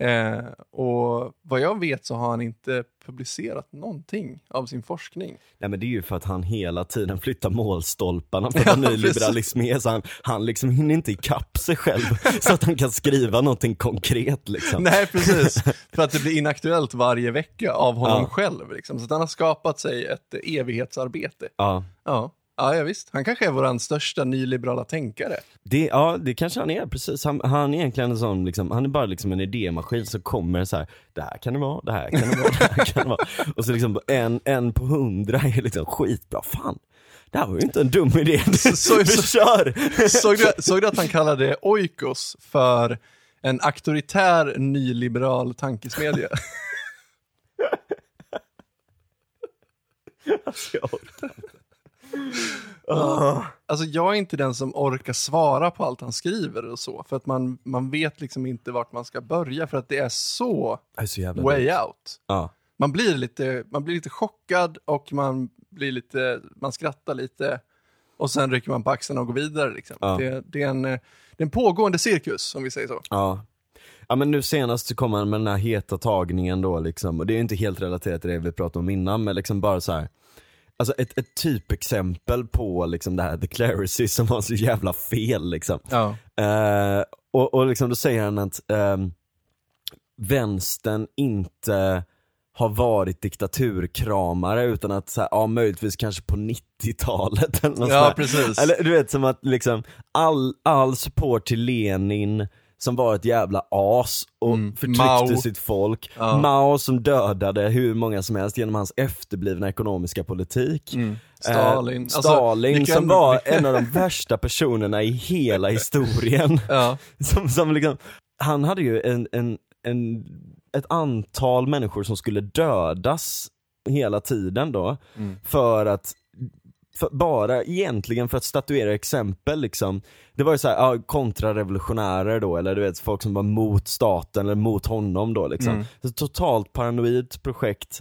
Eh, och vad jag vet så har han inte publicerat någonting av sin forskning. Nej men det är ju för att han hela tiden flyttar målstolparna för Ja, vad nyliberalism är. Så han, han liksom hinner inte ikapp sig själv så att han kan skriva någonting konkret liksom. Nej, precis. För att det blir inaktuellt varje vecka av honom Ja. själv. Liksom. Så att han har skapat sig ett evighetsarbete. Ja. Ja. Ja, ja, visst. Han kanske är vår största nyliberala tänkare. Det, ja, det kanske han är, precis. Han, han är egentligen en sån, liksom, han är bara liksom en idémaskin som kommer så här. det här kan det vara, det här kan det vara, det här kan det vara. Och så liksom en, en på hundra är liksom skitbra, fan. Det här var ju inte en dum idé, så- vi kör! Såg du, såg du att han kallade oikos för en auktoritär nyliberal tankesmedja. Alltså, jag orkar inte. Ja. Alltså jag är inte den som orkar svara på allt han skriver och så, för att man, man vet liksom inte vart man ska börja, för att det är så är så way dumt. out. Ja. Man blir, lite, man blir lite chockad och man blir lite, man skrattar lite och sen rycker man på axlarna och går vidare. Liksom. Ja. Det, det, är en, det är en pågående cirkus, om vi säger så. Ja. Ja men nu senast så kom han med den här heta tagningen då liksom, och det är inte helt relaterat till det vi pratade om innan, men liksom bara så här. Alltså ett, ett typexempel på liksom det här the clerisy som var så jävla fel liksom. Ja. Eh, och, och liksom då säger han att ehm, vänstern inte har varit diktaturkramare utan att, så här, ja möjligtvis kanske på 90-talet eller något Ja, sånt där. precis. Eller du vet som att liksom all, all support till Lenin som var ett jävla as och Mm. förtryckte Mao. sitt folk. Ja. Mao som dödade hur många som helst genom hans efterblivna ekonomiska politik. Mm. Stalin. Eh, Alltså, Stalin vilken- som var vilken- en av de värsta personerna i hela historien. Ja. Som, som liksom, han hade ju en, en, en, ett antal människor som skulle dödas hela tiden då, Mm. för att för, bara egentligen för att statuera exempel liksom. Det var ju såhär, ja, kontrarevolutionärer då, eller du vet folk som var mot staten eller mot honom då liksom. Mm. Ett totalt paranoid projekt.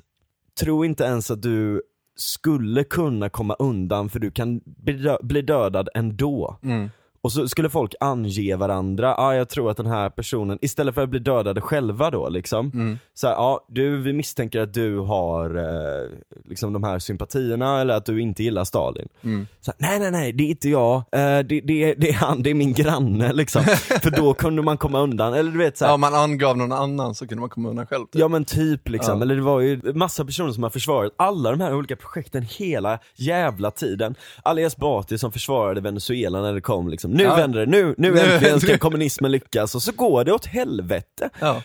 Tro inte ens att du skulle kunna komma undan för du kan bli dö- bli dödad ändå. Mm. Och så skulle folk ange varandra, ah, jag tror att den här personen, istället för att bli dödade själva då liksom. Mm. Så ja du, vi misstänker att du har eh, liksom de här sympatierna eller att du inte gillar Stalin. Mm. Så nej nej nej, det är inte jag, eh, det, det, är, det är han, det är min granne liksom. för då kunde man komma undan, eller du vet så här, Ja, man angav någon annan så kunde man komma undan själv. Typ. Ja men typ liksom, Ja. eller det var ju massa personer som har försvarat alla de här olika projekten hela jävla tiden. Ali Esbati som försvarade Venezuela när det kom liksom, nu Ja. vänder det, nu, nu Nu- äntligen ska kommunismen lyckas och så går det åt helvete. Ja.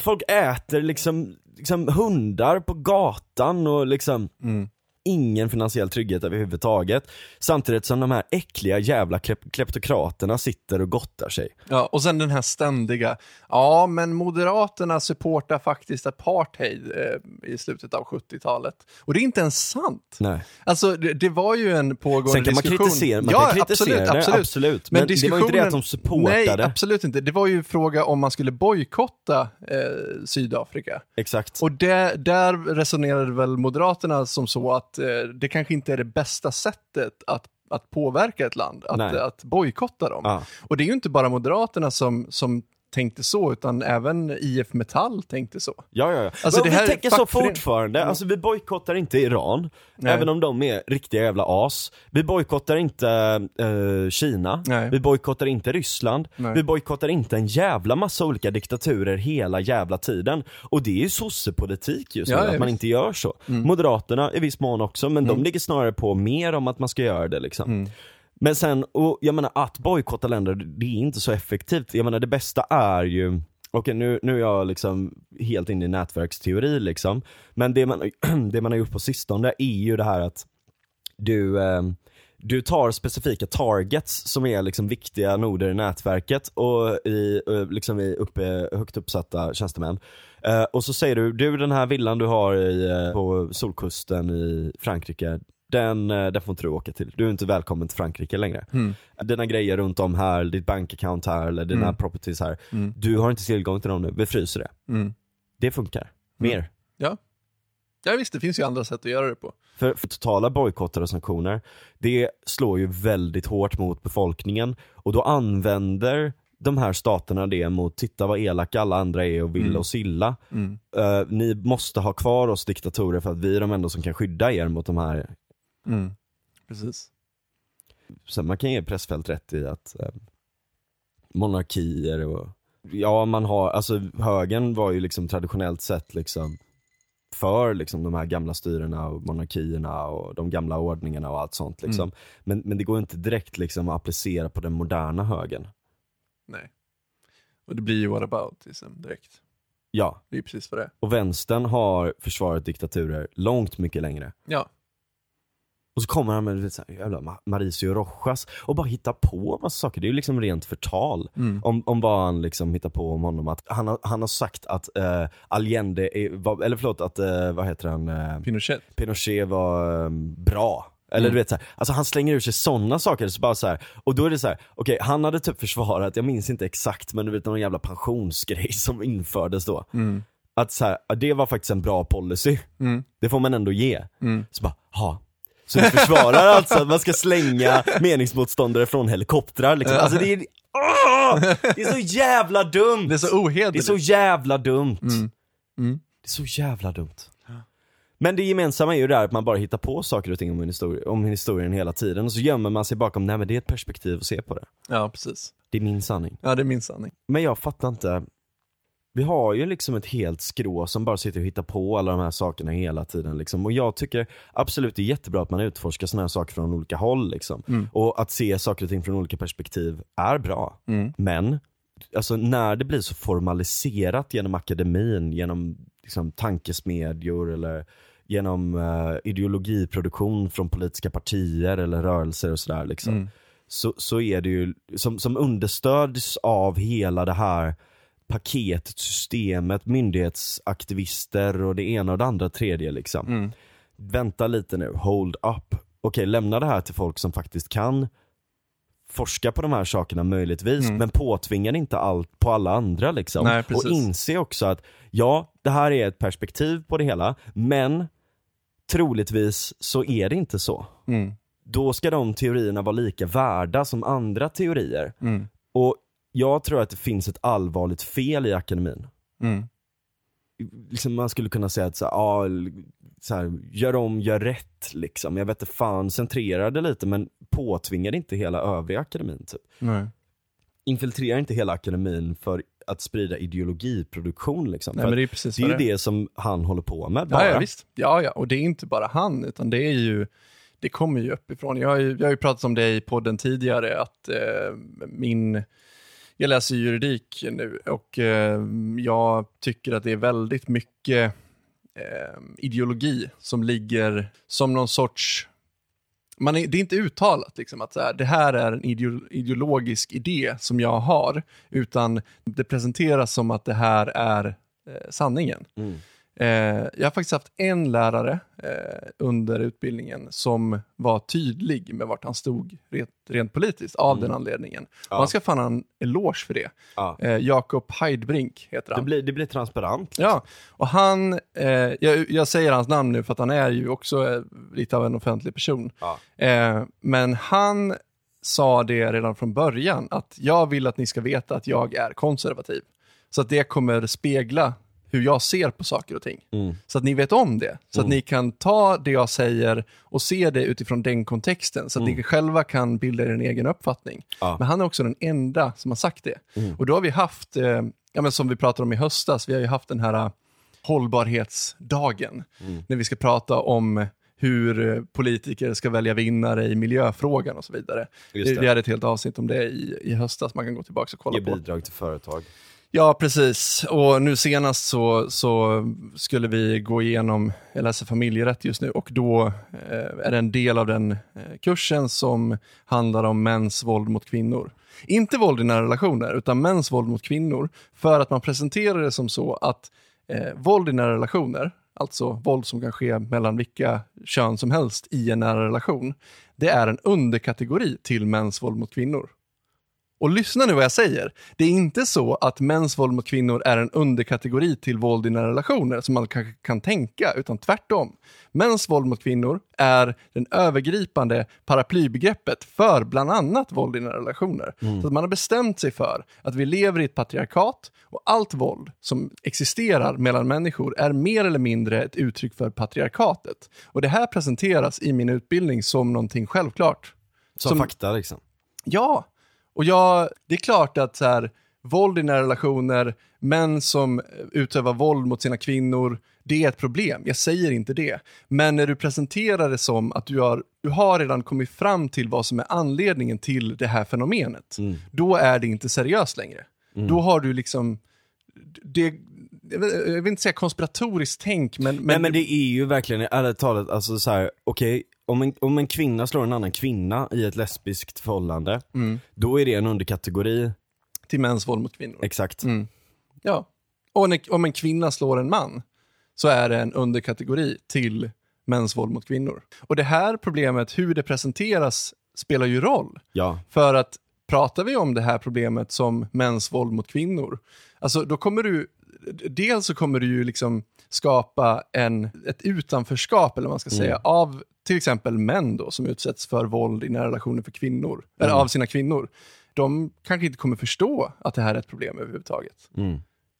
Folk äter liksom, liksom hundar på gatan och liksom Mm. Ingen finansiell trygghet överhuvudtaget. Samtidigt som de här äckliga jävla klep- kleptokraterna sitter och gottar sig. Ja, och sen den här ständiga, ja men Moderaterna supportar faktiskt apartheid eh, i slutet av 70-talet. Och det är inte ens sant. Nej. Alltså det, det var ju en pågående Sen kan man diskussion. kritisera, man ja, kan kritisera absolut, absolut. absolut. Men, det var inte det att de supportade. Nej, absolut inte. Det var ju fråga om man skulle bojkotta eh, Sydafrika. Exakt. Och det, där resonerade väl Moderaterna som så att eh, det kanske inte är det bästa sättet att, att påverka ett land, att, att bojkotta dem. Ja. Och det är ju inte bara Moderaterna som, som tänkte så, utan även IF Metall tänkte så. Ja, ja, ja. Alltså, Men det vi tänker så fortfarande, alltså vi bojkottar inte Iran, Nej. även om de är riktiga jävla as. Vi bojkottar inte eh, Kina, Nej. vi bojkottar inte Ryssland, Nej. vi bojkottar inte en jävla massa olika diktaturer hela jävla tiden. Och det är ju sossepolitik just nu, Ja, att ja, man visst. inte gör så. Mm. Moderaterna i viss mån också, men de ligger snarare på mer om att man ska göra det liksom. Mm. Men sen, och jag menar att bojkotta länder, det är inte så effektivt. Jag menar det bästa är ju, okej nu, nu är jag liksom helt inne i nätverksteori liksom. Men det man, det man har gjort på sistone är ju det här att du, eh, du tar specifika targets som är liksom viktiga noder i nätverket och i, eh, liksom i uppe, högt uppsatta tjänstemän. Eh, och så säger du, du den här villan du har i, eh, på solkusten i Frankrike, den, eh, den får inte du åka till. Du är inte välkommen till Frankrike längre. Mm. Dina grejer runt om här, ditt bankaccount här eller dina Mm. properties här. Mm. Du har inte tillgång till dem nu, vi fryser det. Mm. Det funkar. Mer. Ja. ja, visst, det finns ju andra sätt att göra det på. För, för totala bojkottar och sanktioner, det slår ju väldigt hårt mot befolkningen och då använder de här staterna det mot, titta vad elaka alla andra är och vill Mm. oss illa. Mm. Eh, ni måste ha kvar oss diktatorer för att vi är de enda som kan skydda er mot de här. Mm. Precis. Så man kan ge pressfält rätt i att eh, monarkier och, ja man har, alltså högern var ju liksom traditionellt sett liksom för liksom de här gamla styrena och monarkierna och de gamla ordningarna och allt sånt liksom. Mm. Men, men det går inte direkt liksom att applicera på den moderna högern. Nej. Och det blir ju whataboutism direkt. Ja, Det är precis vad det är. och vänstern har försvarat diktaturer långt mycket längre. Ja. Och så kommer han med du vet, så här, jävla Ma- Mauricio Rojas och bara hittar på massa saker. Det är ju liksom rent förtal om, om vad han liksom hittar på om honom. Att han, har, han har sagt att eh, Allende, är, var, eller förlåt, att eh, vad heter han, eh, Pinochet. Pinochet var eh, bra. Eller Mm. du vet så här, alltså han slänger ur sig sådana saker, så bara så här, och då är det så här, okej han hade typ försvarat, jag minns inte exakt men du vet någon jävla pensionsgrej som infördes då. Mm. Att så här, det var faktiskt en bra policy, Mm. det får man ändå ge. Mm. Så bara, ha. Så du försvarar alltså att man ska slänga meningsmotståndare från helikoptrar liksom. Alltså det är, åh! det är så jävla dumt! Det är så Det är ohederligt. så jävla dumt. Mm. Mm. Det är så jävla dumt. Men det gemensamma är ju det här att man bara hittar på saker och ting om, en historia, om historien hela tiden och så gömmer man sig bakom, nej men det är ett perspektiv att se på det. Ja, precis. Det är min sanning. Ja, det är min sanning. Men jag fattar inte, vi har ju liksom ett helt skrå som bara sitter och hittar på alla de här sakerna hela tiden liksom. Och jag tycker absolut det är jättebra att man utforskar sådana här saker från olika håll liksom. Mm. Och att se saker och ting från olika perspektiv är bra. Mm. Men, alltså när det blir så formaliserat genom akademin, genom liksom, tankesmedjor eller genom eh, ideologiproduktion från politiska partier eller rörelser och sådär liksom. Mm. Så, så är det ju, som, som understöds av hela det här paketet, systemet, myndighetsaktivister och det ena och det andra tredje liksom. Mm. Vänta lite nu, hold up. Okej, lämna det här till folk som faktiskt kan forska på de här sakerna möjligtvis, Mm. men påtvinga inte allt på alla andra liksom. Nej, och inse också att, ja, det här är ett perspektiv på det hela, men troligtvis så är det inte så. Mm. Då ska de teorierna vara lika värda som andra teorier. Mm. Och jag tror att det finns ett allvarligt fel i akademin. Mm. Liksom man skulle kunna säga att så ja, så här, gör om, gör rätt liksom. Jag vet inte fan, centrera det lite men påtvingar inte hela övriga akademin typ. Nej. Infiltrera inte hela akademin för att sprida ideologiproduktion liksom. Nej, men det är precis det är det det som han håller på med bara. Ja, ja, visst. Ja, ja, och det är inte bara han, utan det är ju, det kommer ju uppifrån. Jag har ju, jag har ju pratat om det i podden tidigare, att eh, min, jag läser juridik nu och eh, jag tycker att det är väldigt mycket eh, ideologi som ligger som någon sorts man är, det är inte uttalat liksom, att så här, det här är en ideologisk idé som jag har, utan det presenteras som att det här är eh, sanningen. Mm. Eh, jag har faktiskt haft en lärare eh, under utbildningen som var tydlig med vart han stod rent, rent politiskt av Mm. den anledningen. Ja. Och han ska fan ha en eloge för det. Ja. Eh, Jakob Heidbrink heter Det, han. blir, det blir transparent. Ja, och han, jag, jag säger hans namn nu för att han är ju också lite av en offentlig person. Ja. Men han sa det redan från början, att jag vill att ni ska veta att jag är konservativ. Så att det kommer spegla hur jag ser på saker och ting. Mm. Så att ni vet om det. Så att ni kan ta det jag säger och se det utifrån den kontexten. Så att ni själva kan bilda er en egen uppfattning. Ja. Men han är också den enda som har sagt det. Mm. Och då har vi haft, eh, ja, men som vi pratade om i höstas, vi har ju haft den här eh, hållbarhetsdagen. Mm. När vi ska prata om hur eh, politiker ska välja vinnare i miljöfrågan och så vidare. Vi hade ett helt avsnitt om det i, i höstas, man kan gå tillbaka och kolla Ge på. bidrag till företag. Ja, precis. Och nu senast så, så skulle vi gå igenom, jag läser familjerätt just nu, och då eh, är det en del av den eh, kursen som handlar om mäns våld mot kvinnor. Inte våld i nära relationer, utan mäns våld mot kvinnor, för att man presenterar det som så att eh, våld i nära relationer, alltså våld som kan ske mellan vilka kön som helst i en nära relation, det är en underkategori till mäns våld mot kvinnor. Och lyssna nu vad jag säger. Det är inte så att mäns våld mot kvinnor är en underkategori till våld i nära relationer som man kanske kan tänka, utan tvärtom. Mäns våld mot kvinnor är den övergripande paraplybegreppet för bland annat våld i nära relationer. Så att man har bestämt sig för att vi lever i ett patriarkat och allt våld som existerar mellan människor är mer eller mindre ett uttryck för patriarkatet. Och det här presenteras i min utbildning som någonting självklart. Som, Som- fakta liksom. Ja, och jag, det är klart att så här, våld i nära relationer, män som utövar våld mot sina kvinnor, det är ett problem. Jag säger inte det. Men när du presenterar det som att du har, du har redan kommit fram till vad som är anledningen till det här fenomenet, Mm. då är det inte seriöst längre. Då har du liksom, det, jag vill, inte säga konspiratoriskt tänk, men, men, Nej men det är ju verkligen, ärligt talat, alltså så här, okej, om en, om en kvinna slår en annan kvinna i ett lesbiskt förhållande, Mm. då är det en underkategori. Till mäns våld mot kvinnor. Exakt. Mm. Ja. Och när, om en kvinna slår en man så är det en underkategori till mäns våld mot kvinnor. Och det här problemet, hur det presenteras, spelar ju roll. Ja. För att pratar vi om det här problemet som mäns våld mot kvinnor, alltså då kommer du, dels så kommer du ju liksom skapa en, ett utanförskap, eller vad man ska säga, av till exempel män då som utsätts för våld i nära relationer för kvinnor, eller av sina kvinnor. De kanske inte kommer förstå att det här är ett problem överhuvudtaget. Mm.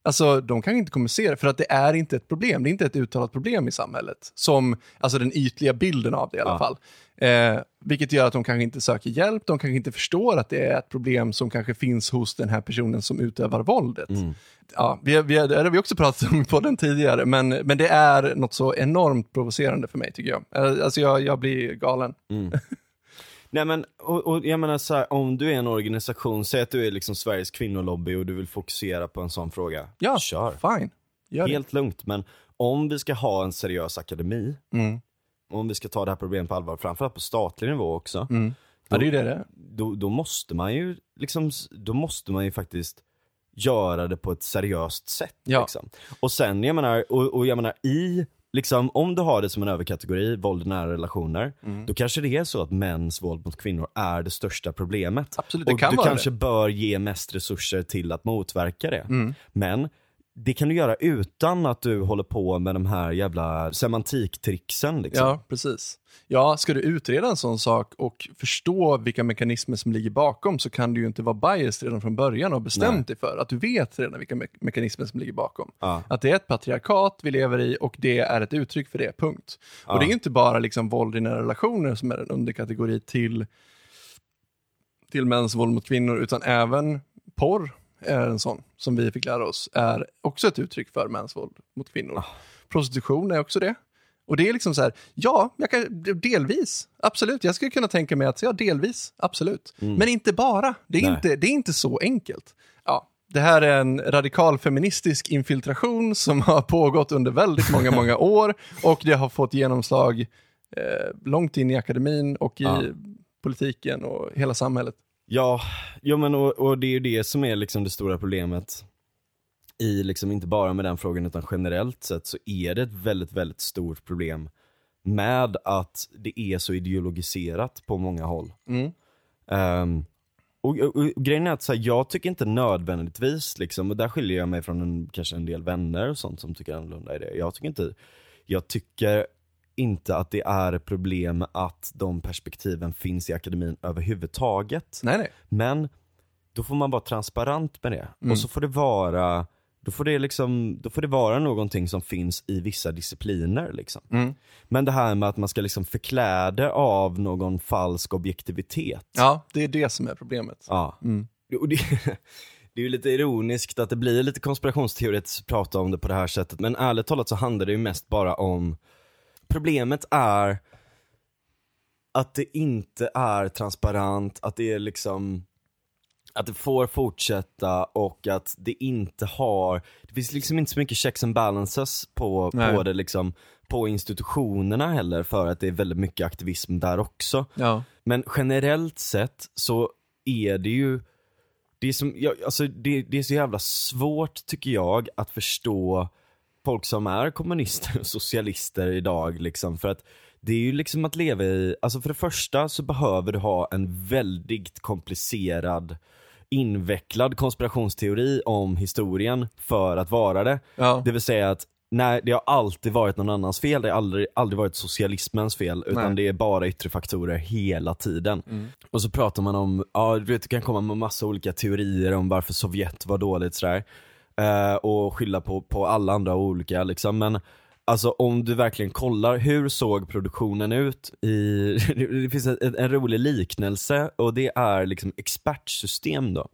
Alltså de kanske inte kommer se det, för att det är inte ett problem. Det är inte ett uttalat problem i samhället. Som, alltså den ytliga bilden av det i alla Ja. fall. Eh, vilket gör att de kanske inte söker hjälp, de kanske inte förstår att det är ett problem som kanske finns hos den här personen som utövar våldet. Mm. Ja, vi, vi, det har vi också pratat om på den tidigare, men, men det är något så enormt provocerande för mig tycker jag. Eh, Alltså jag, jag blir galen. Nej men, och, och jag menar så här, om du är en organisation, säg att du är liksom Sveriges kvinnolobby och du vill fokusera på en sån fråga. Ja, Kör. fine. Gör det. Helt lugnt, men om vi ska ha en seriös akademi, Mm. om vi ska ta det här problemet på allvar, framförallt på statlig nivå också, Mm. Ja, det är det det då, då måste man ju liksom, då måste man ju faktiskt göra det på ett seriöst sätt. Ja. Liksom. Och sen, jag menar, och, och jag menar i, liksom, om du har det som en överkategori, våld i nära relationer, Mm. då kanske det är så att mäns våld mot kvinnor är det största problemet. Absolut, det och kan du vara kanske det. bör ge mest resurser till att motverka det. Mm. Men det kan du göra utan att du håller på med de här jävla semantiktricksen. Liksom. Ja, precis. Ja, ska du utreda en sån sak och förstå vilka mekanismer som ligger bakom så kan du ju inte vara biased redan från början och bestämt Nej. dig för att du vet redan vilka me- mekanismer som ligger bakom. Ja. Att det är ett patriarkat vi lever i och det är ett uttryck för det, punkt. Ja. Och det är inte bara liksom våld i nära relationer som är en underkategori till, till mäns våld mot kvinnor, utan även porr är en sån som vi fick lära oss är också ett uttryck för mäns våld mot kvinnor. Ah. Prostitution är också det. Och det är liksom så här, ja, jag kan, delvis, absolut. Jag skulle kunna tänka mig att, ja, delvis, absolut. Men inte bara. Det är Nej. inte, det är inte så enkelt. Ja, det här är en radikal feministisk infiltration som har pågått under väldigt många, många år och det har fått genomslag eh, långt in i akademin och i Ja. politiken och hela samhället. Ja, jo, men och, och det är ju det som är liksom det stora problemet i liksom inte bara med den frågan utan generellt sett så är det ett väldigt, väldigt stort problem med att det är så ideologiserat på många håll. Mm. Ehm, och, och, och grejen är att så här, jag tycker inte nödvändigtvis, liksom, och där skiljer jag mig från en, kanske en del vänner och sånt som tycker annorlunda i det. Jag tycker inte, jag tycker inte att det är problem att de perspektiven finns i akademin överhuvudtaget. Nej, nej. Men då får man vara transparent med det. Mm. Och så får det vara då får, det liksom, då får det vara någonting som finns i vissa discipliner. Liksom. Mm. Men det här med att man ska liksom förklä det av någon falsk objektivitet. Ja, det är det som är problemet. Ja. Mm. Och det, det är ju lite ironiskt att det blir lite konspirationsteoretiskt att prata om det på det här sättet. Men ärligt talat så handlar det ju mest bara om Problemet är att det inte är transparent, att det är liksom att det får fortsätta och att det inte har, det finns liksom inte så mycket checks and balances på, Nej. på det liksom, på institutionerna heller för att det är väldigt mycket aktivism där också. Ja. Men generellt sett så är det ju, det är, som, alltså det, det är så jävla svårt tycker jag att förstå folk som är kommunister och socialister idag liksom. För att det är ju liksom att leva i, alltså för det första så behöver du ha en väldigt komplicerad invecklad konspirationsteori om historien för att vara det. Ja. Det vill säga att nej, det har alltid varit någon annans fel, det har aldrig, aldrig varit socialismens fel, utan Nej. det är bara yttre faktorer hela tiden. Mm. Och så pratar man om, ja du vet det kan komma med massa olika teorier om varför Sovjet var dåligt sådär. Eh, och skylla på, på alla andra olika liksom, men Alltså om du verkligen kollar, hur såg produktionen ut i, det finns en, en rolig liknelse och det är liksom expertsystem då.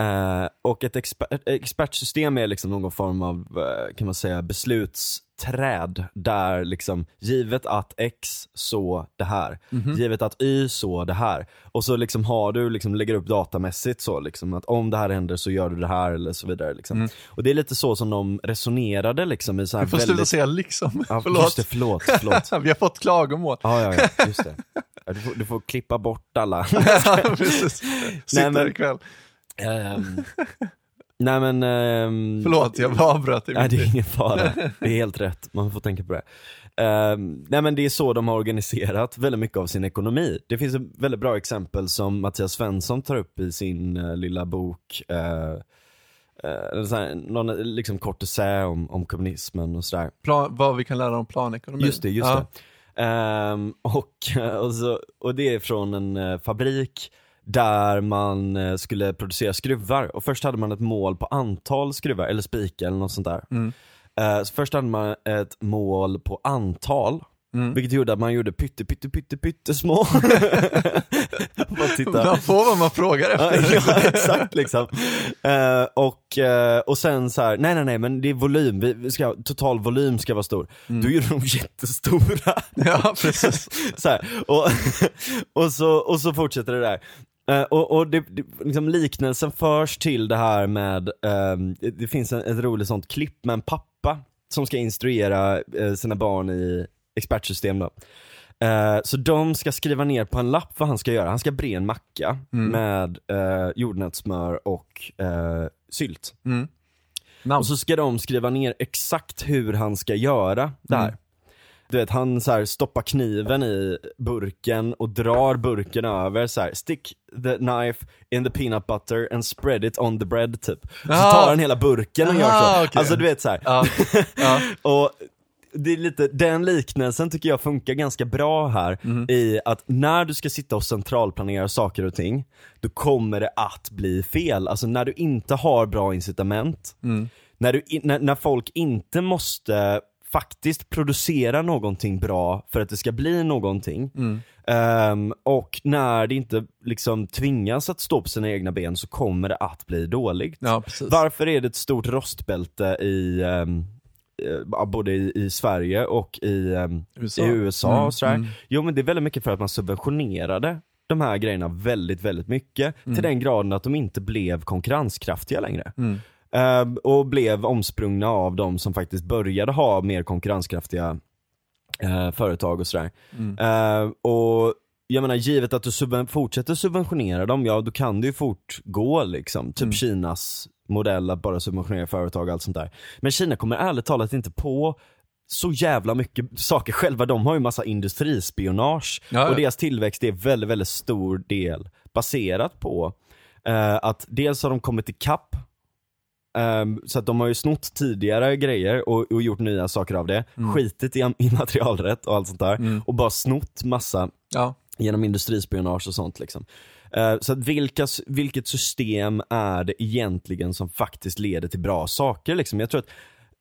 Eh, och ett, exper expertsystem är liksom någon form av, eh, kan man säga, beslutsträd där liksom, givet att X så det här, Mhm. givet att Y så det här. Och så liksom har du, liksom, lägger upp datamässigt så liksom, att om det här händer så gör du det här eller så vidare. Liksom. Mm. Och det är lite så som de resonerade liksom i så här Du får sluta väldigt... säga liksom. Ja, förlåt. Just det, förlåt, förlåt. Vi har fått klagomål. Ja, ja, ja, just det. Du får, du får klippa bort alla. Precis. Sitter men- ikväll. Ehm, nej men... ehm, Förlåt, jag avbröt i Nej det är ingen fara, det är helt rätt, man får tänka på det. Ehm, nej men det är så de har organiserat väldigt mycket av sin ekonomi. Det finns ett väldigt bra exempel som Mattias Svensson tar upp i sin eh, lilla bok, uh, så här, någon liksom kort essä om, om kommunismen och sådär. Plan, vad vi kan lära om planekonomi. Just det, just ja. det. Ehm, och, och, så, och det är från en fabrik där man eh, skulle producera skruvar. Och först hade man ett mål på antal skruvar, eller spikar eller något sånt där. Mm. Eh, så först hade man ett mål på antal, Mm. vilket gjorde att man gjorde pytte pytte pytte pytte små. Man får vad man frågar efter. ja exakt liksom. Eh, och, och sen så här, nej nej nej men det är volym, vi ska, total volym ska vara stor. Mm. Då gjorde de jättestora. Ja, precis. så här, och, och, så, och så fortsätter det där. Eh, och och det, det, liksom liknelsen förs till det här med, ehm, det, finns en, ett roligt sånt klipp med en pappa som ska instruera eh, sina barn i expertsystem då. Eh, så de ska skriva ner på en lapp vad han ska göra. Han ska bre en macka Mm. med jordnötssmör och sylt. Mm. Och så ska de skriva ner exakt hur han ska göra det här. Mm. Du vet, han så här stoppar kniven i burken och drar burken över så här, stick the knife in the peanut butter and spread it on the bread typ. Så Ah. tar han hela burken och gör så. Ah, okej. Alltså du vet så här. Ja. Och det är lite, den liknelsen tycker jag funkar ganska bra här Mm. i att när du ska sitta och centralplanera saker och ting, då kommer det att bli fel. Alltså när du inte har bra incitament, Mm. när, du, när, när folk inte måste faktiskt producera någonting bra för att det ska bli någonting. Mm. Ehm, och när det inte liksom tvingas att stå på sina egna ben så kommer det att bli dåligt. ja. Varför är det ett stort rostbälte i, eh, både i, i Sverige och i, ehm, USA. i USA Mm, och sådär? mm. Jo men det är väldigt mycket för att man subventionerade de här grejerna väldigt, väldigt mycket. Till den graden att de inte blev konkurrenskraftiga längre. Ehm, och blev omsprungna av de som faktiskt började ha mer konkurrenskraftiga eh, företag och sådär. Mm. Ehm, och jag menar givet att du subven- fortsätter subventionera dem, ja då kan det ju fortgå liksom. Typ Mm. Kinas modell att bara subventionera företag och allt sånt där. Men Kina kommer ärligt talat inte på så jävla mycket saker själva. De har ju massa industrispionage Ja, ja. och deras tillväxt är väldigt, väldigt stor del baserat på eh, att dels har de kommit ikapp Um, så att de har ju snott tidigare grejer och, och gjort nya saker av det, skitit i immaterialrätt och allt sånt där Mm. och bara snott massa Ja. genom industrispionage och sånt liksom. Eh, så att vilka, vilket system är det egentligen som faktiskt leder till bra saker liksom? Jag tror att,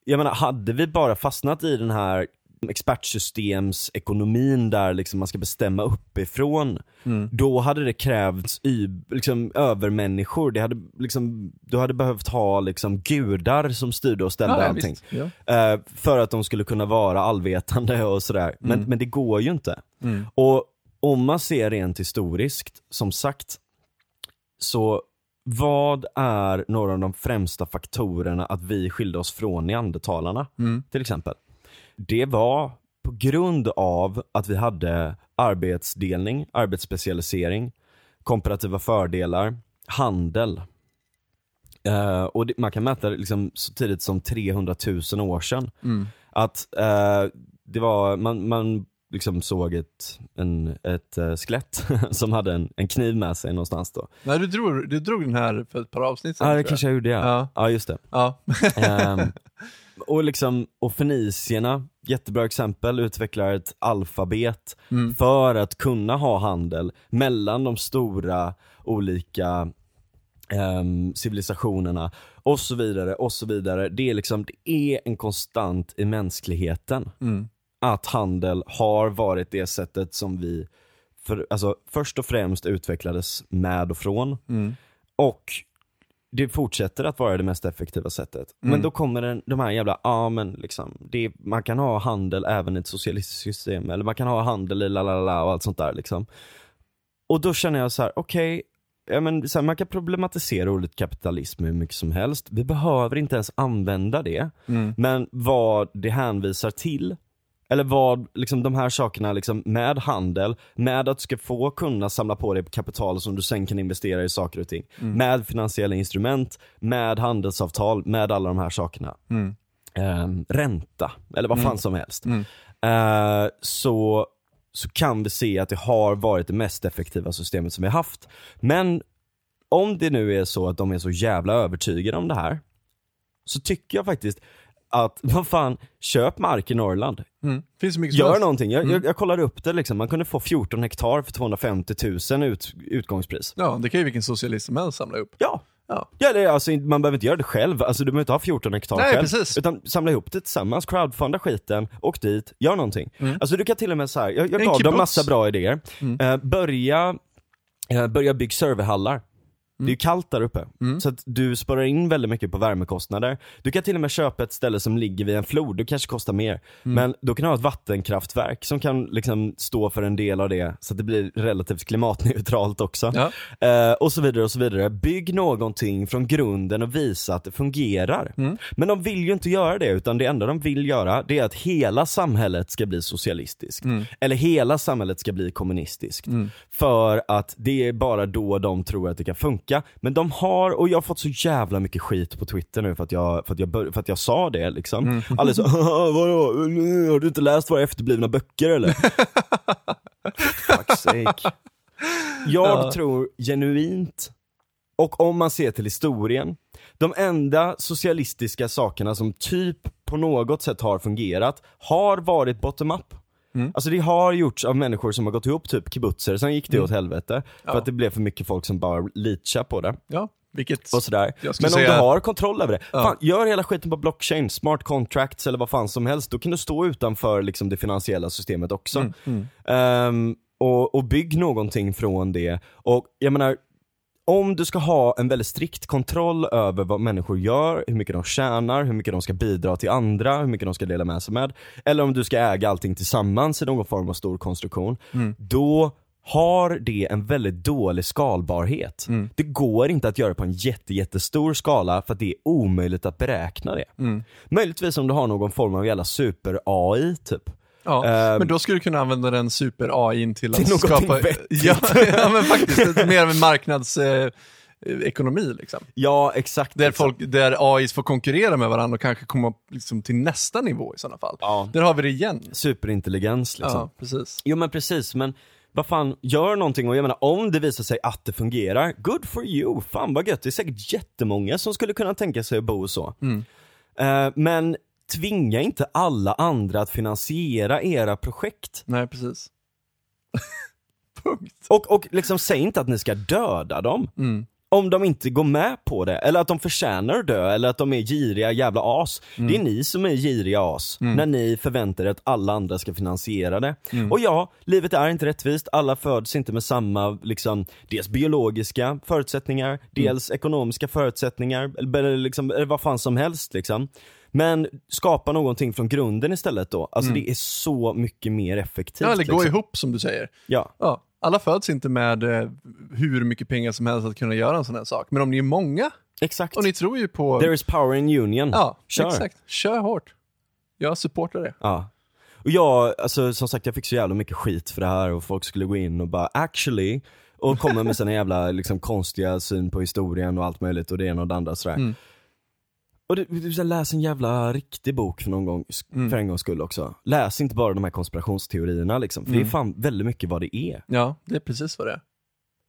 jag menar hade vi bara fastnat i den här expertsystemsekonomin där liksom man ska bestämma uppifrån, Mm. då hade det krävts y, liksom, övermänniskor. Det hade, liksom, du hade behövt ha liksom, gudar som styrde och ställde Ja, ja, allting. visst. Ja. Eh, för att de skulle kunna vara allvetande och sådär. Men, Mm. men det går ju inte. Mm. Och om man ser rent historiskt, som sagt, så vad är några av de främsta faktorerna att vi skilde oss från neandertalarna Mm. till exempel? Det var på grund av att vi hade arbetsdelning, arbetsspecialisering, komparativa fördelar, handel. Eh, och det, man kan mäta det liksom så tidigt som 300 000 år sedan. Mm. Att eh, det var, man, man liksom såg ett, en, ett eh, skelett som hade en, en kniv med sig någonstans då. Nej, du drog, du drog den här för ett par avsnitt sedan. Ja det tror jag. kanske jag gjorde ja. Ja. Ja, just det. Ja. Ehm, och liksom, och fenicierna, jättebra exempel, utvecklar ett alfabet Mm. för att kunna ha handel mellan de stora olika ehm, civilisationerna och så vidare och så vidare. Det är liksom, det är en konstant i mänskligheten Mm. att handel har varit det sättet som vi för, alltså, först och främst utvecklades med och från Mm. och det fortsätter att vara det mest effektiva sättet. Mm. Men då kommer den, de här jävla, ja men liksom, det, man kan ha handel även i ett socialistiskt system, eller man kan ha handel i la la la och allt sånt där liksom. Och då känner jag så här: okej, ja, men, så här, man kan problematisera ordet kapitalism hur mycket som helst. Vi behöver inte ens använda det. Mm. Men vad det hänvisar till, eller vad liksom, de här sakerna liksom, med handel, med att du ska få kunna samla på dig kapital som du sen kan investera i saker och ting. Mm. Med finansiella instrument, med handelsavtal, med alla de här sakerna. Mm. Ehm, ränta, eller vad fan Mm. som helst. Eh, så, så kan vi se att det har varit det mest effektiva systemet som vi har haft. Men om det nu är så att de är så jävla övertygade om det här, så tycker jag faktiskt att, vad fan, köp mark i Norrland. Mm. Finns så mycket Gör någonting. Jag, Mm. jag, jag kollade upp det liksom, man kunde få 14 hektar för 250 000 ut, utgångspris. Ja, det kan ju vilken socialist som helst samla upp. Ja. Ja. Ja, det, är alltså, man behöver inte göra det själv, alltså, du behöver inte ha 14 hektar Nej, själv. precis. Utan samla ihop det tillsammans, crowdfunda skiten, åk dit, gör någonting. Mm. Alltså du kan till och med så här, jag, jag gav dem massa bra idéer. Mm. Eh, börja, eh, börja bygga serverhallar. Det är ju kallt där uppe, Mm. så att du sparar in väldigt mycket på värmekostnader. Du kan till och med köpa ett ställe som ligger vid en flod, det kanske kostar mer. Mm. Men då kan du ha ett vattenkraftverk som kan liksom stå för en del av det, så att det blir relativt klimatneutralt också. Ja. Eh, och så vidare och så vidare. Bygg någonting från grunden och visa att det fungerar. Mm. Men de vill ju inte göra det, utan det enda de vill göra det är att hela samhället ska bli socialistiskt. Mm. Eller hela samhället ska bli kommunistiskt. Mm. För att det är bara då de tror att det kan funka. Men de har, och jag har fått så jävla mycket skit på Twitter nu för att jag, för att jag, för att jag sa det liksom. Mm. Alla så, vadå, har du inte läst våra efterblivna böcker eller? Fuck's sake. Jag Ja. tror genuint, och om man ser till historien, de enda socialistiska sakerna som typ på något sätt har fungerat, har varit bottom-up. Mm. Alltså det har gjorts av människor som har gått ihop typ kibbutzer, sen gick det Mm. åt helvete. För Ja. att det blev för mycket folk som bara leachade på det. Ja, vilket... Och sådär. Men om säga- du har kontroll över det, Ja. fan, gör hela skiten på blockchain, smart contracts eller vad fan som helst. Då kan du stå utanför liksom, det finansiella systemet också. Mm. Mm. Ehm, och, och bygg någonting från det. Och jag menar, om du ska ha en väldigt strikt kontroll över vad människor gör, hur mycket de tjänar, hur mycket de ska bidra till andra, hur mycket de ska dela med sig med. Eller om du ska äga allting tillsammans i någon form av stor konstruktion. Mm. Då har det en väldigt dålig skalbarhet. Mm. Det går inte att göra på en jätte, jättestor skala för att det är omöjligt att beräkna det. Mm. Möjligtvis om du har någon form av jävla super-AI typ. Ja, Ehm. men då skulle du kunna använda den super-AI till att Till någonting skapa... vettigt. Ja, ja, men faktiskt. Mer av en marknadsekonomi eh, ekonomi, liksom. Ja, exakt. Där, liksom. folk, där AI får konkurrera med varandra och kanske komma liksom, till nästa nivå i sådana fall. Ja. Där har vi det igen. Superintelligens liksom. Ja, precis. Jo men precis, men vad fan, gör någonting och jag menar om det visar sig att det fungerar, good for you, fan vad gött. Det är säkert jättemånga som skulle kunna tänka sig att bo så. Mm. Eh, men tvinga inte alla andra att finansiera era projekt. Nej, precis. Punkt. Och, och liksom säg inte att ni ska döda dem. Mm. Om de inte går med på det, eller att de förtjänar att dö, eller att de är giriga jävla as. Det är ni som är giriga as, Mm. när ni förväntar er att alla andra ska finansiera det. Mm. Och ja, livet är inte rättvist, alla föds inte med samma, liksom, dels biologiska förutsättningar, dels ekonomiska förutsättningar, eller, liksom, eller vad fan som helst liksom. Men skapa någonting från grunden istället då. Alltså det är så mycket mer effektivt. Ja, eller gå liksom. ihop som du säger. Ja, Ja, alla föds inte med eh, hur mycket pengar som helst att kunna göra en sån här sak. Men om ni är många exakt. och ni tror ju på... There is power in union. ja, Kör. exakt. Kör hårt. Jag supportar det. Ja. Och jag, alltså som sagt jag fick så jävla mycket skit för det här och folk skulle gå in och bara actually och komma med sina jävla liksom, konstiga syn på historien och allt möjligt och det ena och det andra sådär. Mm. Och du, du så här, läs en jävla riktig bok för någon gång, Mm. för en gångs skull också. Läs inte bara de här konspirationsteorierna liksom, för det är Mm. fan väldigt mycket vad det är. Ja, det är precis vad det är.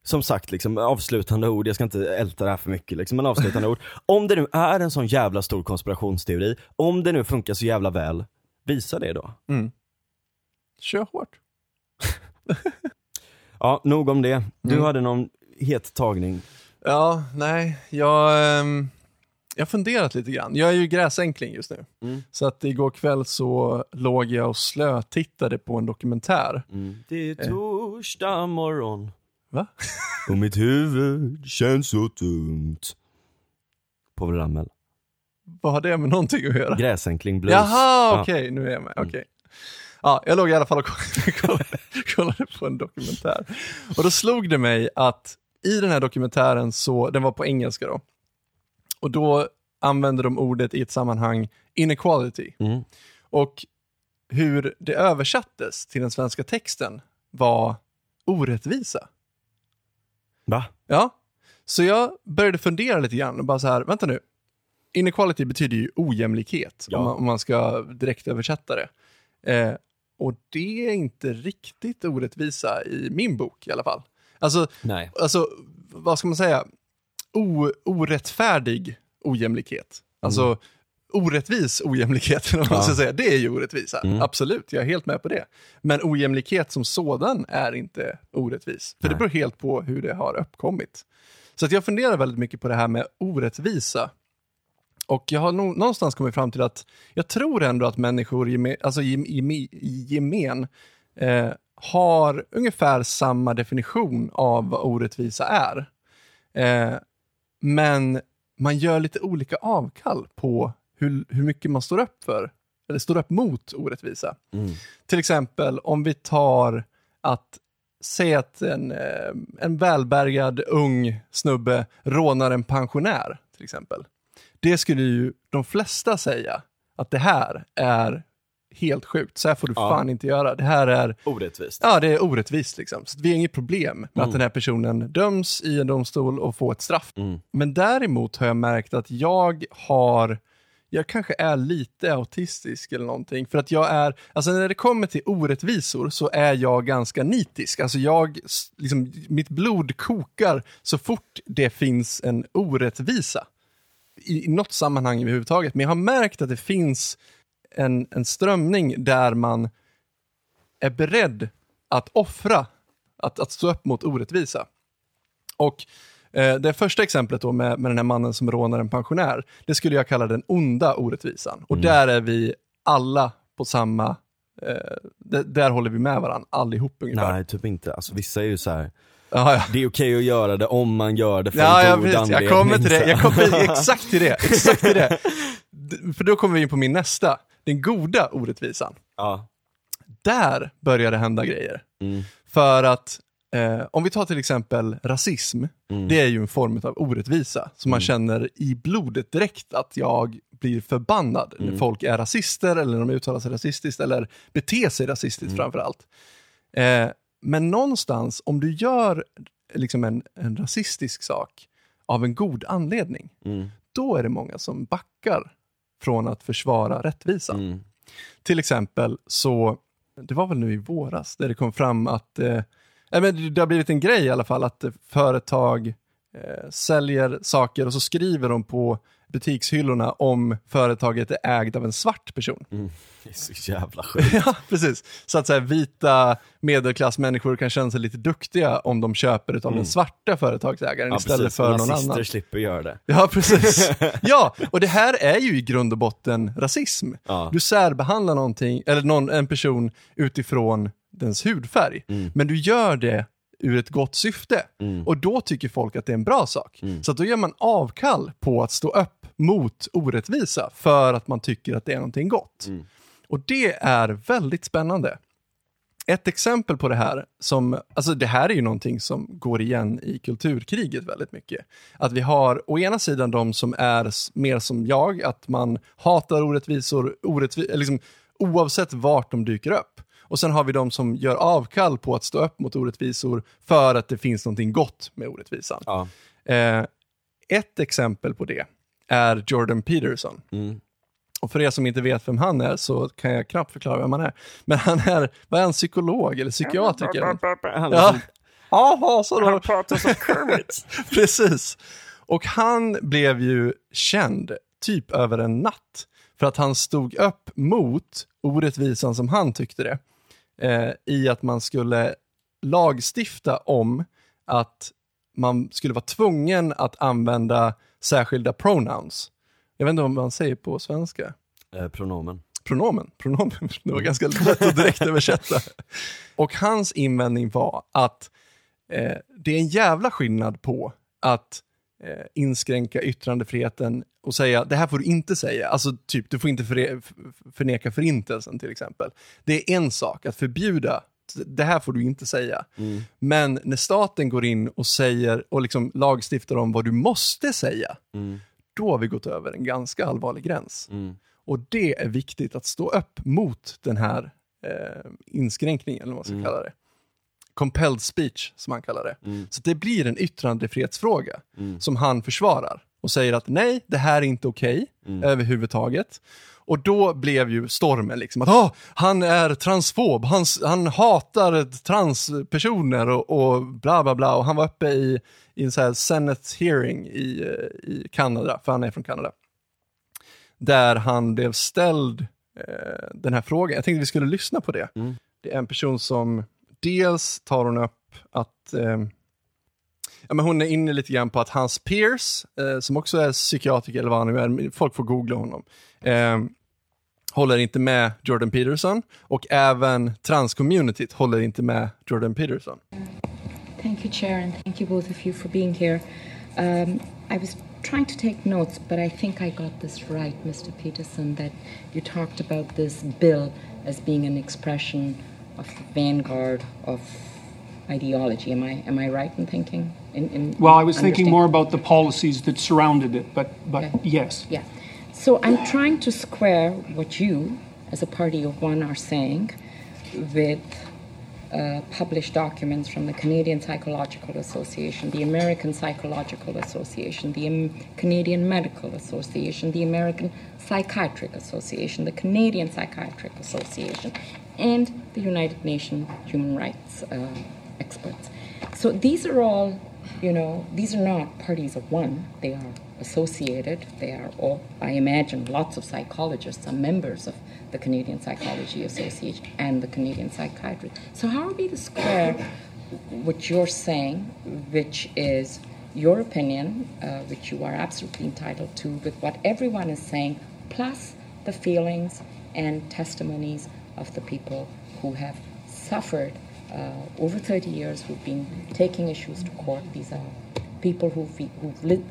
Som sagt, liksom, avslutande ord, jag ska inte älta det här för mycket, liksom, men avslutande ord. Om det nu är en sån jävla stor konspirationsteori, om det nu funkar så jävla väl, visa det då. Mm. Kör hårt. Ja, nog om det. Du Mm. hade någon het tagning. Ja, nej, jag, ehm, jag har funderat lite grann. Jag är ju gräsänkling just nu. Mm. Så att igår kväll så låg jag och slötittade på en dokumentär. Det är torsdag morgon Va? och mitt huvud känns så tungt. Povel Ramel. Vad har det med någonting att göra? Gräsänkling blues. Jaha, Ja. okej, nu är jag med. Mm. Okej. Ja, jag låg i alla fall och kollade, kollade på en dokumentär. Och då slog det mig att i den här dokumentären, så, den var på engelska då, och då använder de ordet i ett sammanhang inequality. Mm. Och hur det översattes till den svenska texten var orättvisa. Va? Ja, så jag började fundera lite grann och bara så här, vänta nu. Inequality betyder ju ojämlikhet Ja. om, man, om man ska direkt översätta det. Eh, och det är inte riktigt orättvisa i min bok i alla fall. Alltså, Nej. alltså vad ska man säga? O, orättfärdig ojämlikhet. Alltså orättvis ojämlikhet, om man Ja. ska säga. Det är ju orättvisa. Mm. Absolut, jag är helt med på det. Men ojämlikhet som sådan är inte orättvis. För det Nej. beror helt på hur det har uppkommit. Så att jag funderar väldigt mycket på det här med orättvisa. Och jag har nog någonstans kommit fram till att jag tror ändå att människor i gemen, alltså i gemen eh, har ungefär samma definition av vad orättvisa är. Eh, men man gör lite olika avkall på hur, hur mycket man står upp för, eller står upp mot orättvisa. Mm. Till exempel om vi tar att säga att en, eh, en välbärgad ung snubbe rånar en pensionär, till exempel. Det skulle ju de flesta säga att det här är helt sjukt, så här får du Ja. fan inte göra. Det här är Orättvist. Ja, det är orättvist liksom. Så vi har inget problem med Mm. att den här personen döms i en domstol och får ett straff. Mm. Men däremot har jag märkt att jag har, jag kanske är lite autistisk eller någonting. För att jag är, alltså när det kommer till orättvisor så är jag ganska nitisk. Alltså jag, liksom, mitt blod kokar så fort det finns en orättvisa. I, i något sammanhang överhuvudtaget. Men jag har märkt att det finns en, en strömning där man är beredd att offra, att, att stå upp mot orättvisa. Och eh, det första exemplet då med, med den här mannen som rånar en pensionär, det skulle jag kalla den onda orättvisan. Och där är vi alla på samma, eh, där håller vi med varandra allihop ungefär. Nej, typ inte. Alltså vissa är ju så här. Ja, ja. det är okej att göra det om man gör det för Ja, en ja, god precis. anledning. Jag kommer till det. Jag kommer exakt till det. Exakt till det. För då kommer vi in på min nästa. Den goda orättvisan. Ja. Där börjar det hända grejer. Mm. För att eh, om vi tar till exempel rasism, Mm. det är ju en form av orättvisa. Så man känner i blodet direkt att jag blir förbannad Mm. när folk är rasister eller när de uttalar sig rasistiskt eller beter sig rasistiskt Mm. framför allt. Eh, men någonstans, om du gör liksom en, en rasistisk sak av en god anledning, Mm. då är det många som backar från att försvara rättvisan. Mm. Till exempel så, det var väl nu i våras, där det kom fram att, eh, det- har blivit en grej i alla fall, att företag eh, säljer saker och så skriver de på butikshyllorna om företaget är ägd av en svart person. Mm. Det är så jävla sjukt. ja, precis. Så att så här, vita medelklassmänniskor kan känna sig lite duktiga om de köper utav den svarta företagsägaren Mm. Ja, istället precis. för någon Nazister annan. slipper göra det. Ja, precis. Ja, och det här är ju i grund och botten rasism. Ja. Du särbehandlar någonting, eller någon, en person utifrån dens hudfärg. Mm. Men du gör det ur ett gott syfte. Mm. Och då tycker folk att det är en bra sak. Mm. Så att då gör man avkall på att stå upp mot orättvisa för att man tycker att det är någonting gott. Mm. Och det är väldigt spännande. Ett exempel på det här, som, alltså det här är ju någonting som går igen i kulturkriget väldigt mycket. Att vi har å ena sidan de som är mer som jag, att man hatar orättvisor orättvi liksom, oavsett vart de dyker upp. Och sen har vi de som gör avkall på att stå upp mot orättvisor för att det finns någonting gott med orättvisan. Ja. Eh, ett exempel på det är Jordan Peterson. Mm. Och för er som inte vet vem han är så kan jag knappt förklara vem han är. Men han är, vad är han, psykolog eller psykiatriker? Han, Ja, Jaha, så då. pratar som Kermit. Precis. Och han blev ju känd typ över en natt för att han stod upp mot orättvisan som han tyckte det. Eh, I att man skulle lagstifta om att man skulle vara tvungen att använda särskilda pronouns. Jag vet inte vad man säger på svenska. eh, pronomen. Pronomen. Pronomen. Det var ganska lätt att direkt översätta. Och hans invändning var att eh, det är en jävla skillnad på att eh, inskränka yttrandefriheten och säga det här får du inte säga. Alltså typ, du får inte för, förneka förintelsen till exempel. Det är en sak att förbjuda det här får du inte säga. Mm. Men när staten går in och säger och liksom lagstiftar om vad du måste säga, Mm. då har vi gått över en ganska allvarlig gräns. Mm. Och det är viktigt att stå upp mot den här eh, inskränkningen, eller vad man ska Mm. kalla det. Compelled speech, som han kallar det. Mm. Så det blir en yttrandefrihetsfråga Mm. som han försvarar och säger att nej, det här är inte okej Mm. överhuvudtaget. Och då blev ju stormen liksom att "Åh, han är transfob, han, han hatar transpersoner och, och bla bla bla. Och han var uppe i, i en så här Senate hearing i, i Kanada, för han är från Kanada. Där han blev ställd eh, den här frågan. Jag tänkte vi skulle lyssna på det. Mm. Det är en person som dels tar hon upp att eh, men hon är inne lite grann på att hans peers, eh, som också är psykiatriker eller vad han nu är, folk får googla honom, eh, håller inte med Jordan Peterson och även transcommunityt håller inte med Jordan Peterson. Thank you, Chair, and thank you both of you for being here. Um, I was trying to take notes, but I think I got this right, Mr. Peterson, that you talked about this bill as being an expression of the vanguard of ideology. Am I am I right in thinking? In, in Well, I was thinking more about the policies that surrounded it, but, but yes. Yeah. So I'm trying to square what you, as a party of one, are saying with uh, published documents from the Canadian Psychological Association, the American Psychological Association, the Canadian Medical Association, the American Psychiatric Association, the Canadian Psychiatric Association, and the United Nations human rights uh, experts. So these are all, you know, these are not parties of one. They are associated. They are all, I imagine, lots of psychologists are members of the Canadian Psychology Association and the Canadian Psychiatry. So how are we to square what you're saying, which is your opinion, uh, which you are absolutely entitled to, with what everyone is saying, plus the feelings and testimonies of the people who have suffered Uh, over 30 years, who've been taking issues to court. These are people who've, we-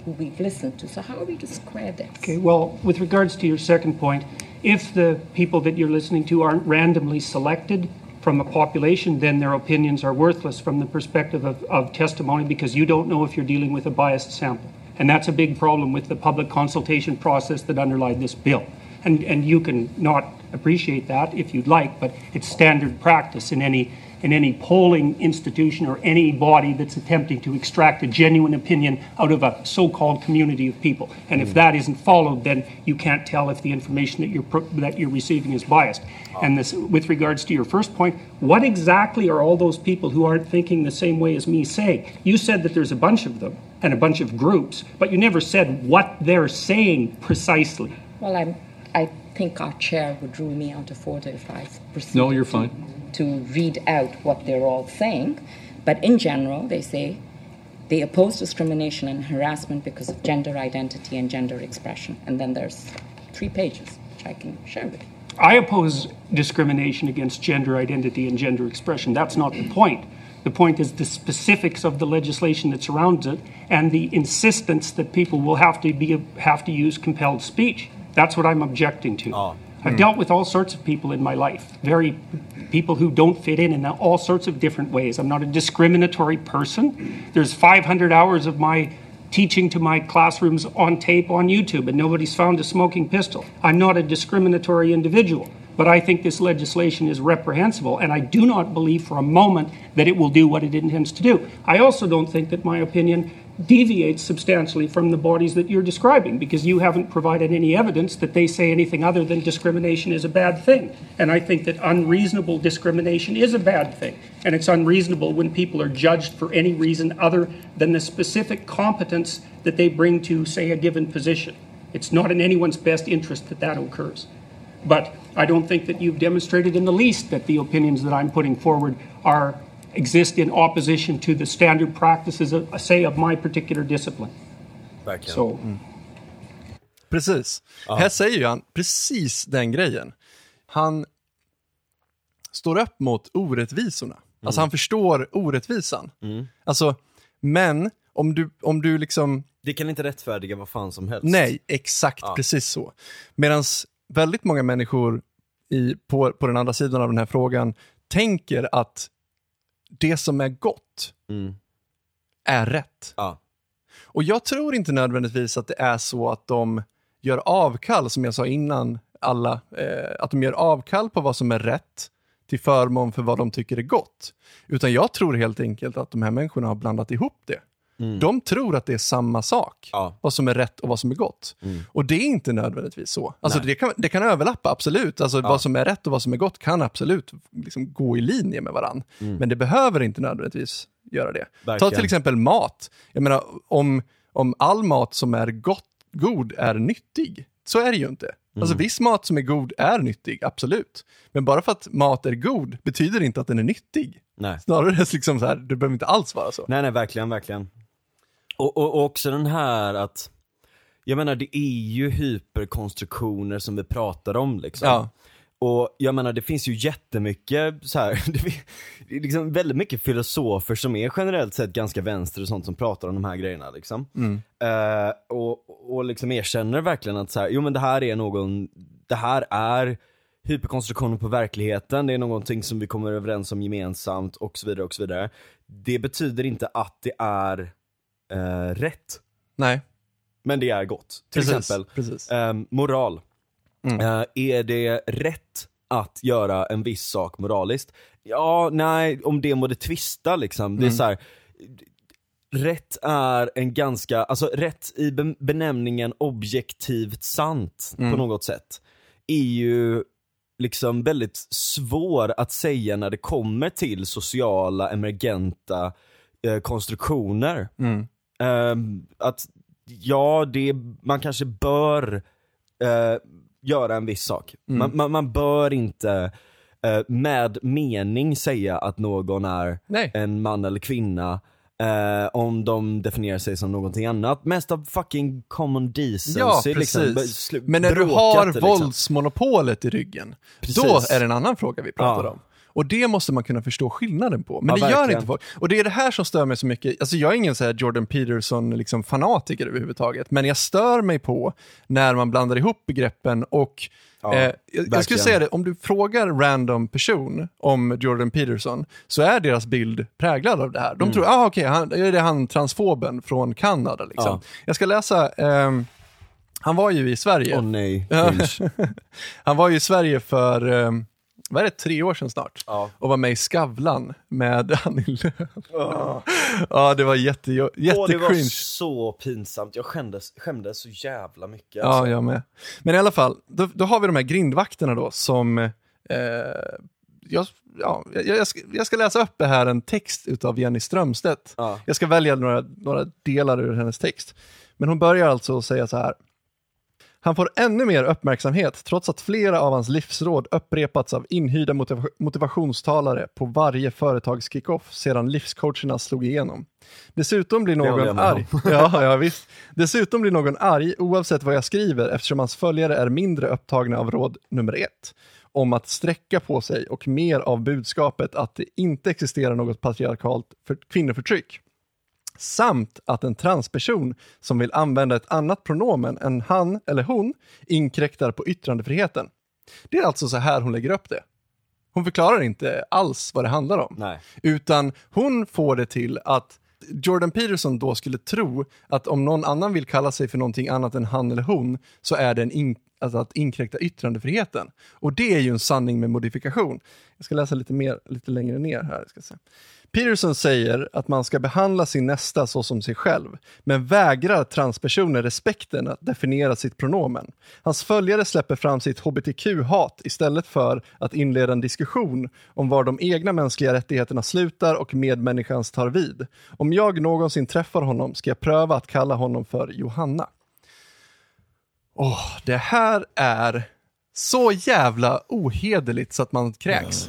who we've listened to. So how are we to square this? Okay, well, with regards to your second point, if the people that you're listening to aren't randomly selected from a population, then their opinions are worthless from the perspective of, of testimony because you don't know if you're dealing with a biased sample. And that's a big problem with the public consultation process that underlied this bill. And, and you can not appreciate that if you'd like, but it's standard practice in any in any polling institution or any body that's attempting to extract a genuine opinion out of a so-called community of people. And if hmm. that isn't followed, then you can't tell if the information that you're pro- that you're receiving is biased. And this, with regards to your first point, what exactly are all those people who aren't thinking the same way as me saying? You said that there's a bunch of them and a bunch of groups, but you never said what they're saying precisely. Well, I'm, I think our chair would rule me out of order if I proceeded No, you're to- fine. To read out what they're all saying. But in general, they say they oppose discrimination and harassment because of gender identity and gender expression. And then there's three pages, which I can share with you. I oppose discrimination against gender identity and gender expression. That's not the point. The point is the specifics of the legislation that surrounds it and the insistence that people will have to be have to use compelled speech. That's what I'm objecting to. Ah. I've dealt with all sorts of people in my life, very people who don't fit in in all sorts of different ways. I'm not a discriminatory person. There's 500 hours of my teaching to my classrooms on tape on YouTube, and nobody's found a smoking pistol. I'm not a discriminatory individual, but I think this legislation is reprehensible, and I do not believe for a moment that it will do what it intends to do. I also don't think that my opinion deviates substantially from the bodies that you're describing because you haven't provided any evidence that they say anything other than discrimination is a bad thing. And I think that unreasonable discrimination is a bad thing. And it's unreasonable when people are judged for any reason other than the specific competence that they bring to, say, a given position. It's not in anyone's best interest that that occurs. But I don't think that you've demonstrated in the least that the opinions that I'm putting forward are exist in opposition to the standard practices, of, say, of my particular discipline. Verkligen. So, Precis. Här säger ju han precis den grejen. Han står upp mot orättvisorna. Alltså han förstår orättvisan. Alltså, men om du, om du liksom Det kan inte rättfärdiga vad fan som helst. Nej, exakt Ja. precis så. Medan väldigt många människor i, på, på den andra sidan av den här frågan tänker att det som är gott Mm. är rätt. Ja. Och jag tror inte nödvändigtvis att det är så att de gör avkall, som jag sa innan, alla, eh, att de gör avkall på vad som är rätt till förmån för vad de tycker är gott. Utan jag tror helt enkelt att de här människorna har blandat ihop det. De tror att det är samma sak, Ja. vad som är rätt och vad som är gott. Och det är inte nödvändigtvis så. Alltså det kan, det kan överlappa, absolut. Alltså vad som är rätt och vad som är gott kan absolut liksom gå i linje med varandra. Men det behöver inte nödvändigtvis göra det. Ta Verkligen. till exempel mat. Jag menar, om, om all mat som är gott, god är nyttig, så är det ju inte. Alltså viss mat som är god är nyttig, absolut. Men bara för att mat är god betyder inte att den är nyttig. Nej. Snarare liksom så här, det behöver inte alls vara så. Nej nej verkligen, verkligen. Och, och, och också den här att, jag menar det är ju hyperkonstruktioner som vi pratar om liksom. Ja. Och jag menar det finns ju jättemycket så här, det fin- det är liksom väldigt mycket filosofer som är generellt sett ganska vänster och sånt som pratar om de här grejerna liksom. Eh, och, och liksom erkänner verkligen att så här, jo men det här är någon, det här är hyperkonstruktionen på verkligheten, det är någonting som vi kommer överens om gemensamt och så vidare och så vidare. Det betyder inte att det är eh, rätt, Nej, men det är gott. Till precis. exempel, precis. Ehm, moral. Mm. Eh, är det rätt att göra en viss sak moraliskt? Ja, nej, om det må det tvista liksom. Det är Mm. så här. Rätt är en ganska, alltså rätt i be- benämningen objektivt sant Mm. på något sätt, är ju liksom väldigt svår att säga när det kommer till sociala emergenta eh, konstruktioner. Mm. Ehm, att ja, det, man kanske bör eh, göra en viss sak. Mm. Man, man, man bör inte eh, med mening säga att någon är Nej. en man eller kvinna eh, om de definierar sig som någonting annat. Mest av fucking common decency. Ja, Liksom. Men när du har liksom. våldsmonopolet i ryggen, Precis. då är det en annan fråga vi pratar Ja. om. Och det måste man kunna förstå skillnaden på. Men Ja, det gör verkligen. inte folk. Och det är det här som stör mig så mycket. Alltså jag är ingen så här Jordan Peterson liksom fanatiker överhuvudtaget. Men jag stör mig på när man blandar ihop begreppen och Ja, eh, jag, skulle säga det, om du frågar random person om Jordan Peterson så är deras bild präglad av det här. De Mm. tror, ah, okej, han, är det han transfoben från Kanada liksom. Ja. Jag ska läsa, ehm, han var ju i Sverige. Åh nej. Han var ju i Sverige för, eh, vad är det, tre år sedan snart. Ja. Och var med i Skavlan med Annie Lööf. Ja, det var jätte, Åh, det var så pinsamt, jag skämdes, skämdes så jävla mycket. Ja, alltså. jag med. Men i alla fall, då, då har vi de här grindvakterna då som, eh, jag, ja, jag, jag, ska, jag ska läsa upp det här en text utav Jenny Strömstedt. Ja. Jag ska välja några, några delar ur hennes text. Men hon börjar alltså säga så här. Han får ännu mer uppmärksamhet trots att flera av hans livsråd upprepats av inhyrda motiva- motivationstalare på varje företags kickoff sedan livscoacherna slog igenom. Dessutom blir någon arg. Ja, ja, visst. Dessutom blir någon arg oavsett vad jag skriver eftersom hans följare är mindre upptagna av råd nummer ett om att sträcka på sig och mer av budskapet att det inte existerar något patriarkalt för kvinnoförtryck samt att en transperson som vill använda ett annat pronomen än han eller hon inkräktar på yttrandefriheten. Det är alltså så här hon lägger upp det. Hon förklarar inte alls vad det handlar om. Nej. Utan hon får det till att Jordan Peterson då skulle tro att om någon annan vill kalla sig för någonting annat än han eller hon så är det en alltså att inkräkta yttrandefriheten. Och det är ju en sanning med modifikation. Jag ska läsa lite, mer, lite längre ner här. Ska jag se. Peterson säger att man ska behandla sin nästa så som sig själv, men vägrar transpersoner respekten att definiera sitt pronomen. Hans följare släpper fram sitt hbtq-hat istället för att inleda en diskussion om var de egna mänskliga rättigheterna slutar och medmänniskans tar vid. Om jag någonsin träffar honom ska jag pröva att kalla honom för Johanna. Åh, det här är så jävla ohederligt så att man kräks.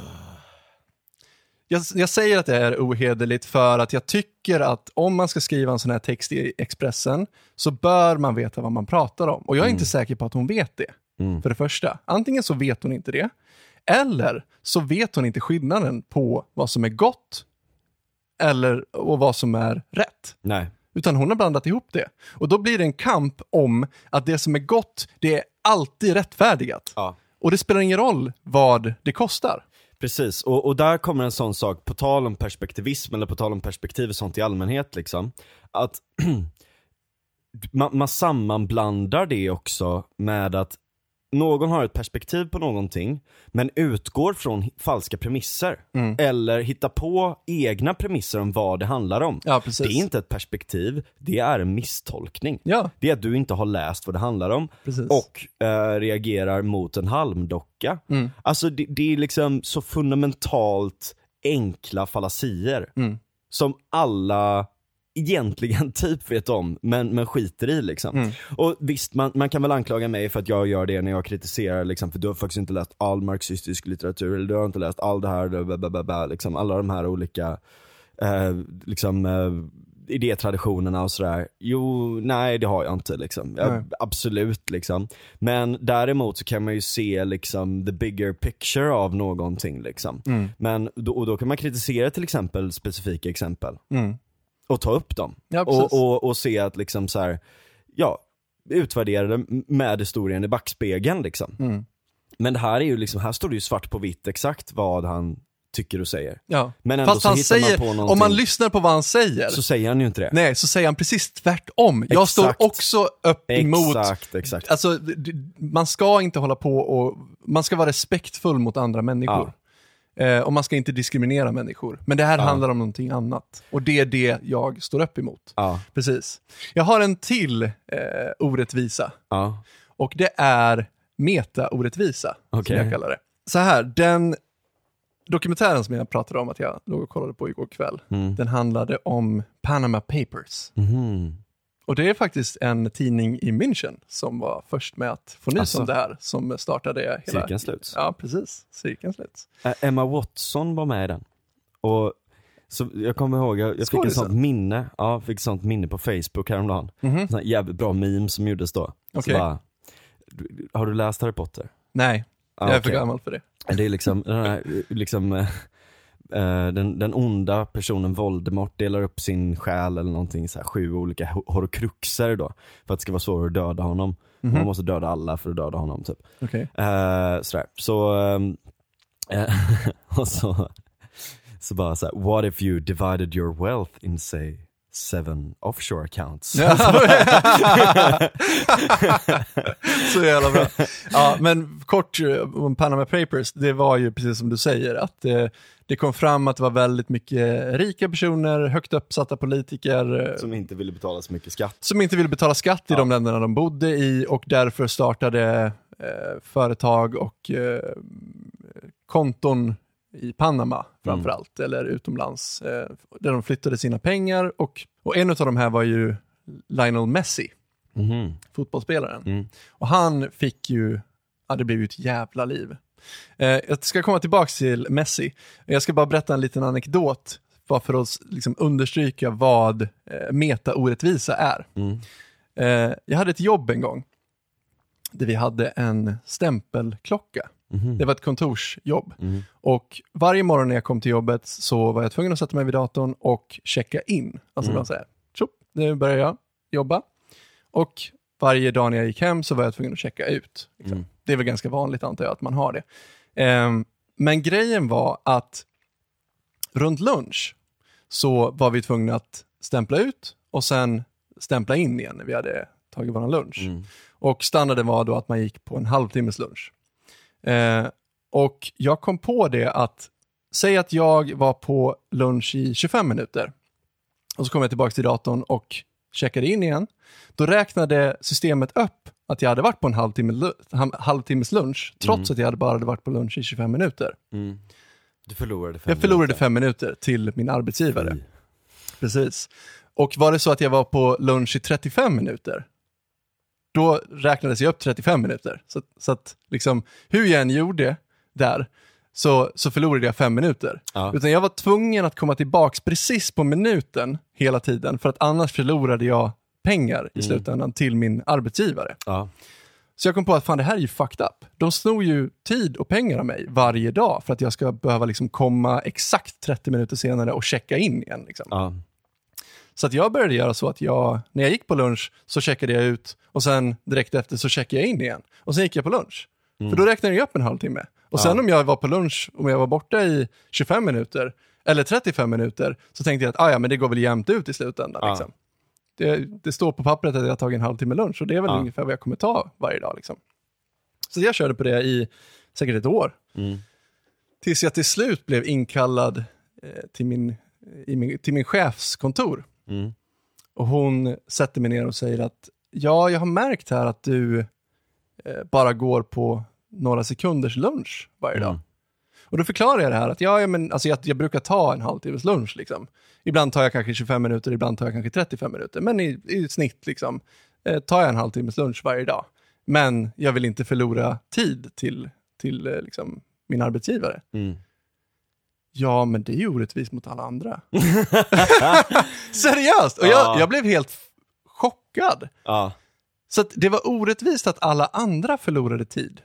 Jag, jag säger att det är ohederligt för att jag tycker att om man ska skriva en sån här text i Expressen så bör man veta vad man pratar om. Och jag är inte säker på att hon vet det. För det första. Antingen så vet hon inte det. Eller så vet hon inte skillnaden på vad som är gott eller, och vad som är rätt. Nej. Utan hon har blandat ihop det. Och då blir det en kamp om att det som är gott, det är alltid rättfärdigat. Ja. Och det spelar ingen roll vad det kostar. Precis, och, och där kommer en sån sak, på tal om perspektivism eller på tal om perspektiv och sånt i allmänhet liksom. Att man, man sammanblandar det också med att någon har ett perspektiv på någonting, men utgår från falska premisser. Eller hittar på egna premisser om vad det handlar om. Ja. Det är inte ett perspektiv, det är en misstolkning. Ja. Det är att du inte har läst vad det handlar om Precis. och eh, reagerar mot en halmdocka. Mm. Alltså det, det är liksom så fundamentalt enkla fallasier Mm. som alla egentligen typ vet om, men, men skiter i liksom. Mm. Och visst, man, man kan väl anklaga mig för att jag gör det när jag kritiserar liksom, för du har faktiskt inte läst all marxistisk litteratur, eller du har inte läst all det här, bla, bla, bla, bla, liksom, alla de här olika eh, liksom, eh, idétraditionerna och sådär. Jo, nej det har jag inte liksom. Jag, absolut liksom. Men däremot så kan man ju se liksom the bigger picture av någonting liksom. Mm. Men och då kan man kritisera till exempel specifika exempel Mm. Och ta upp dem. Ja, och, och, och se att liksom så här, ja, utvärdera det med historien i backspegeln liksom. Mm. Men det här är ju liksom, här står det ju svart på vitt exakt vad han tycker och säger. Ja. Men ändå Fast så han hittar man säger, på om man någonting. lyssnar på vad han säger, Så säger han ju inte det. nej, så säger han precis tvärtom. Jag står Exakt. också upp emot Exakt, exakt. Alltså, man ska inte hålla på och, man ska vara respektfull mot andra människor. Eh, och man ska inte diskriminera människor. Men det här handlar om någonting annat. Och det är det jag står upp emot. Ja, Precis. Jag har en till eh, orättvisa. ja. Och det är meta-orättvisa, Okej. som jag kallar det. Så här, den dokumentären som jag pratade om att jag låg och kollade på igår kväll, Mm. den handlade om Panama Papers. Mhm. Och det är faktiskt en tidning i München som var först med att få nys Alltså. om det här, som startade hela... Cirkeln sluts. Ja, precis. Cirkeln sluts. Emma Watson var med i den. Och så jag kommer ihåg, jag, jag fick ett sånt minne, ja, fick sånt minne på Facebook häromdagen. Sån här jävligt bra meme som gjordes då. Okej. bara, har du läst Harry Potter? Nej, Ah, jag är för okej. gammal för det. Det är liksom, den här, liksom eh, den, den onda personen Voldemort delar upp sin själ eller någonting, så här, sju olika ho- horcruxer då. För att det ska vara svårare att döda honom. Mhm. Man måste döda alla för att döda honom typ. Okej. Eh, sådär. Så, eh, och så, så bara såhär, what if you divided your wealth in say seven offshore accounts? Så jävla bra. Ja, men kort eh, om Panama Papers, det var ju precis som du säger, att eh, det kom fram att det var väldigt mycket rika personer, högt uppsatta politiker, eh, Som inte ville betala så mycket skatt. som inte ville betala skatt i de länderna de bodde i och därför startade eh, företag och eh, konton i Panama framförallt, eller utomlands, eh, där de flyttade sina pengar och, och en av de här var ju Lionel Messi, Mhm. fotbollsspelaren. Mm. Och han fick ju, ja det blev ju ett jävla liv. Eh, jag ska komma tillbaka till Messi. Jag ska bara berätta en liten anekdot, bara för att liksom understryka vad eh, meta-orättvisa är. Mm. Eh, jag hade ett jobb en gång, där vi hade en stämpelklocka. Mhm. Det var ett kontorsjobb. Mm. Och varje morgon när jag kom till jobbet så var jag tvungen att sätta mig vid datorn och checka in. Alltså Mm. säga, tjopp, nu börjar jag jobba. Och varje dag när jag gick hem så var jag tvungen att checka ut. Liksom. Mm. Det är väl ganska vanligt antar jag att man har det. Ehm, men grejen var att runt lunch så var vi tvungna att stämpla ut och sen stämpla in igen när vi hade tagit vår lunch. Mm. Och standarden var då att man gick på en halvtimmes lunch. Eh, och jag kom på det att, säg att jag var på lunch i 25 minuter. Och så kom jag tillbaka till datorn och checkade in igen. Då räknade systemet upp att jag hade varit på en halvtimme, halvtimmes lunch, trots att jag hade bara hade varit på lunch i 25 minuter. Mm. Du förlorade fem Jag förlorade minuter. fem minuter till min arbetsgivare. Fy. Precis. Och var det så att jag var på lunch i 35 minuter, då räknades jag upp 35 minuter. Så, så att liksom, hur jag än gjorde där, så, så förlorade jag fem minuter. Ja. Utan jag var tvungen att komma tillbaks precis på minuten hela tiden, för att annars förlorade jag pengar i slutändan till min arbetsgivare. Ja. Så jag kom på att fan det här är ju fucked up. De snor ju tid och pengar av mig varje dag för att jag ska behöva liksom komma exakt 30 minuter senare och checka in igen. Liksom. Ja. Så att jag började göra så att jag, när jag gick på lunch så checkade jag ut och sen direkt efter så checkade jag in igen. Och sen gick jag på lunch. För då räknade jag upp en halvtimme. Och sen om jag var på lunch, om jag var borta i 25 minuter eller 35 minuter, så tänkte jag att ah, ja, men det går väl jämnt ut i slutändan. Ja. Liksom. Det, det står på pappret att jag har tagit en halvtimme lunch och det är väl Ja. ungefär vad jag kommer ta varje dag. Liksom. Så jag körde på det i säkert ett år. Mm. Tills jag till slut blev inkallad eh, till, min, min, till min chefs kontor. Mm. Och hon sätter mig ner och säger att ja, jag har märkt här att du eh, bara går på några sekunders lunch varje dag. Mm. Och då förklarar jag det här att ja, men, alltså, jag, jag brukar ta en halvtimmes lunch. Liksom. Ibland tar jag kanske 25 minuter, ibland tar jag kanske 35 minuter. Men i, i snitt liksom, eh, tar jag en halvtimmes lunch varje dag. Men jag vill inte förlora tid till, till eh, liksom, min arbetsgivare. Mm. Ja, men det är ju orättvist mot alla andra. Seriöst! Och jag, Ja. jag blev helt chockad. Ja. Så det var orättvist att alla andra förlorade tid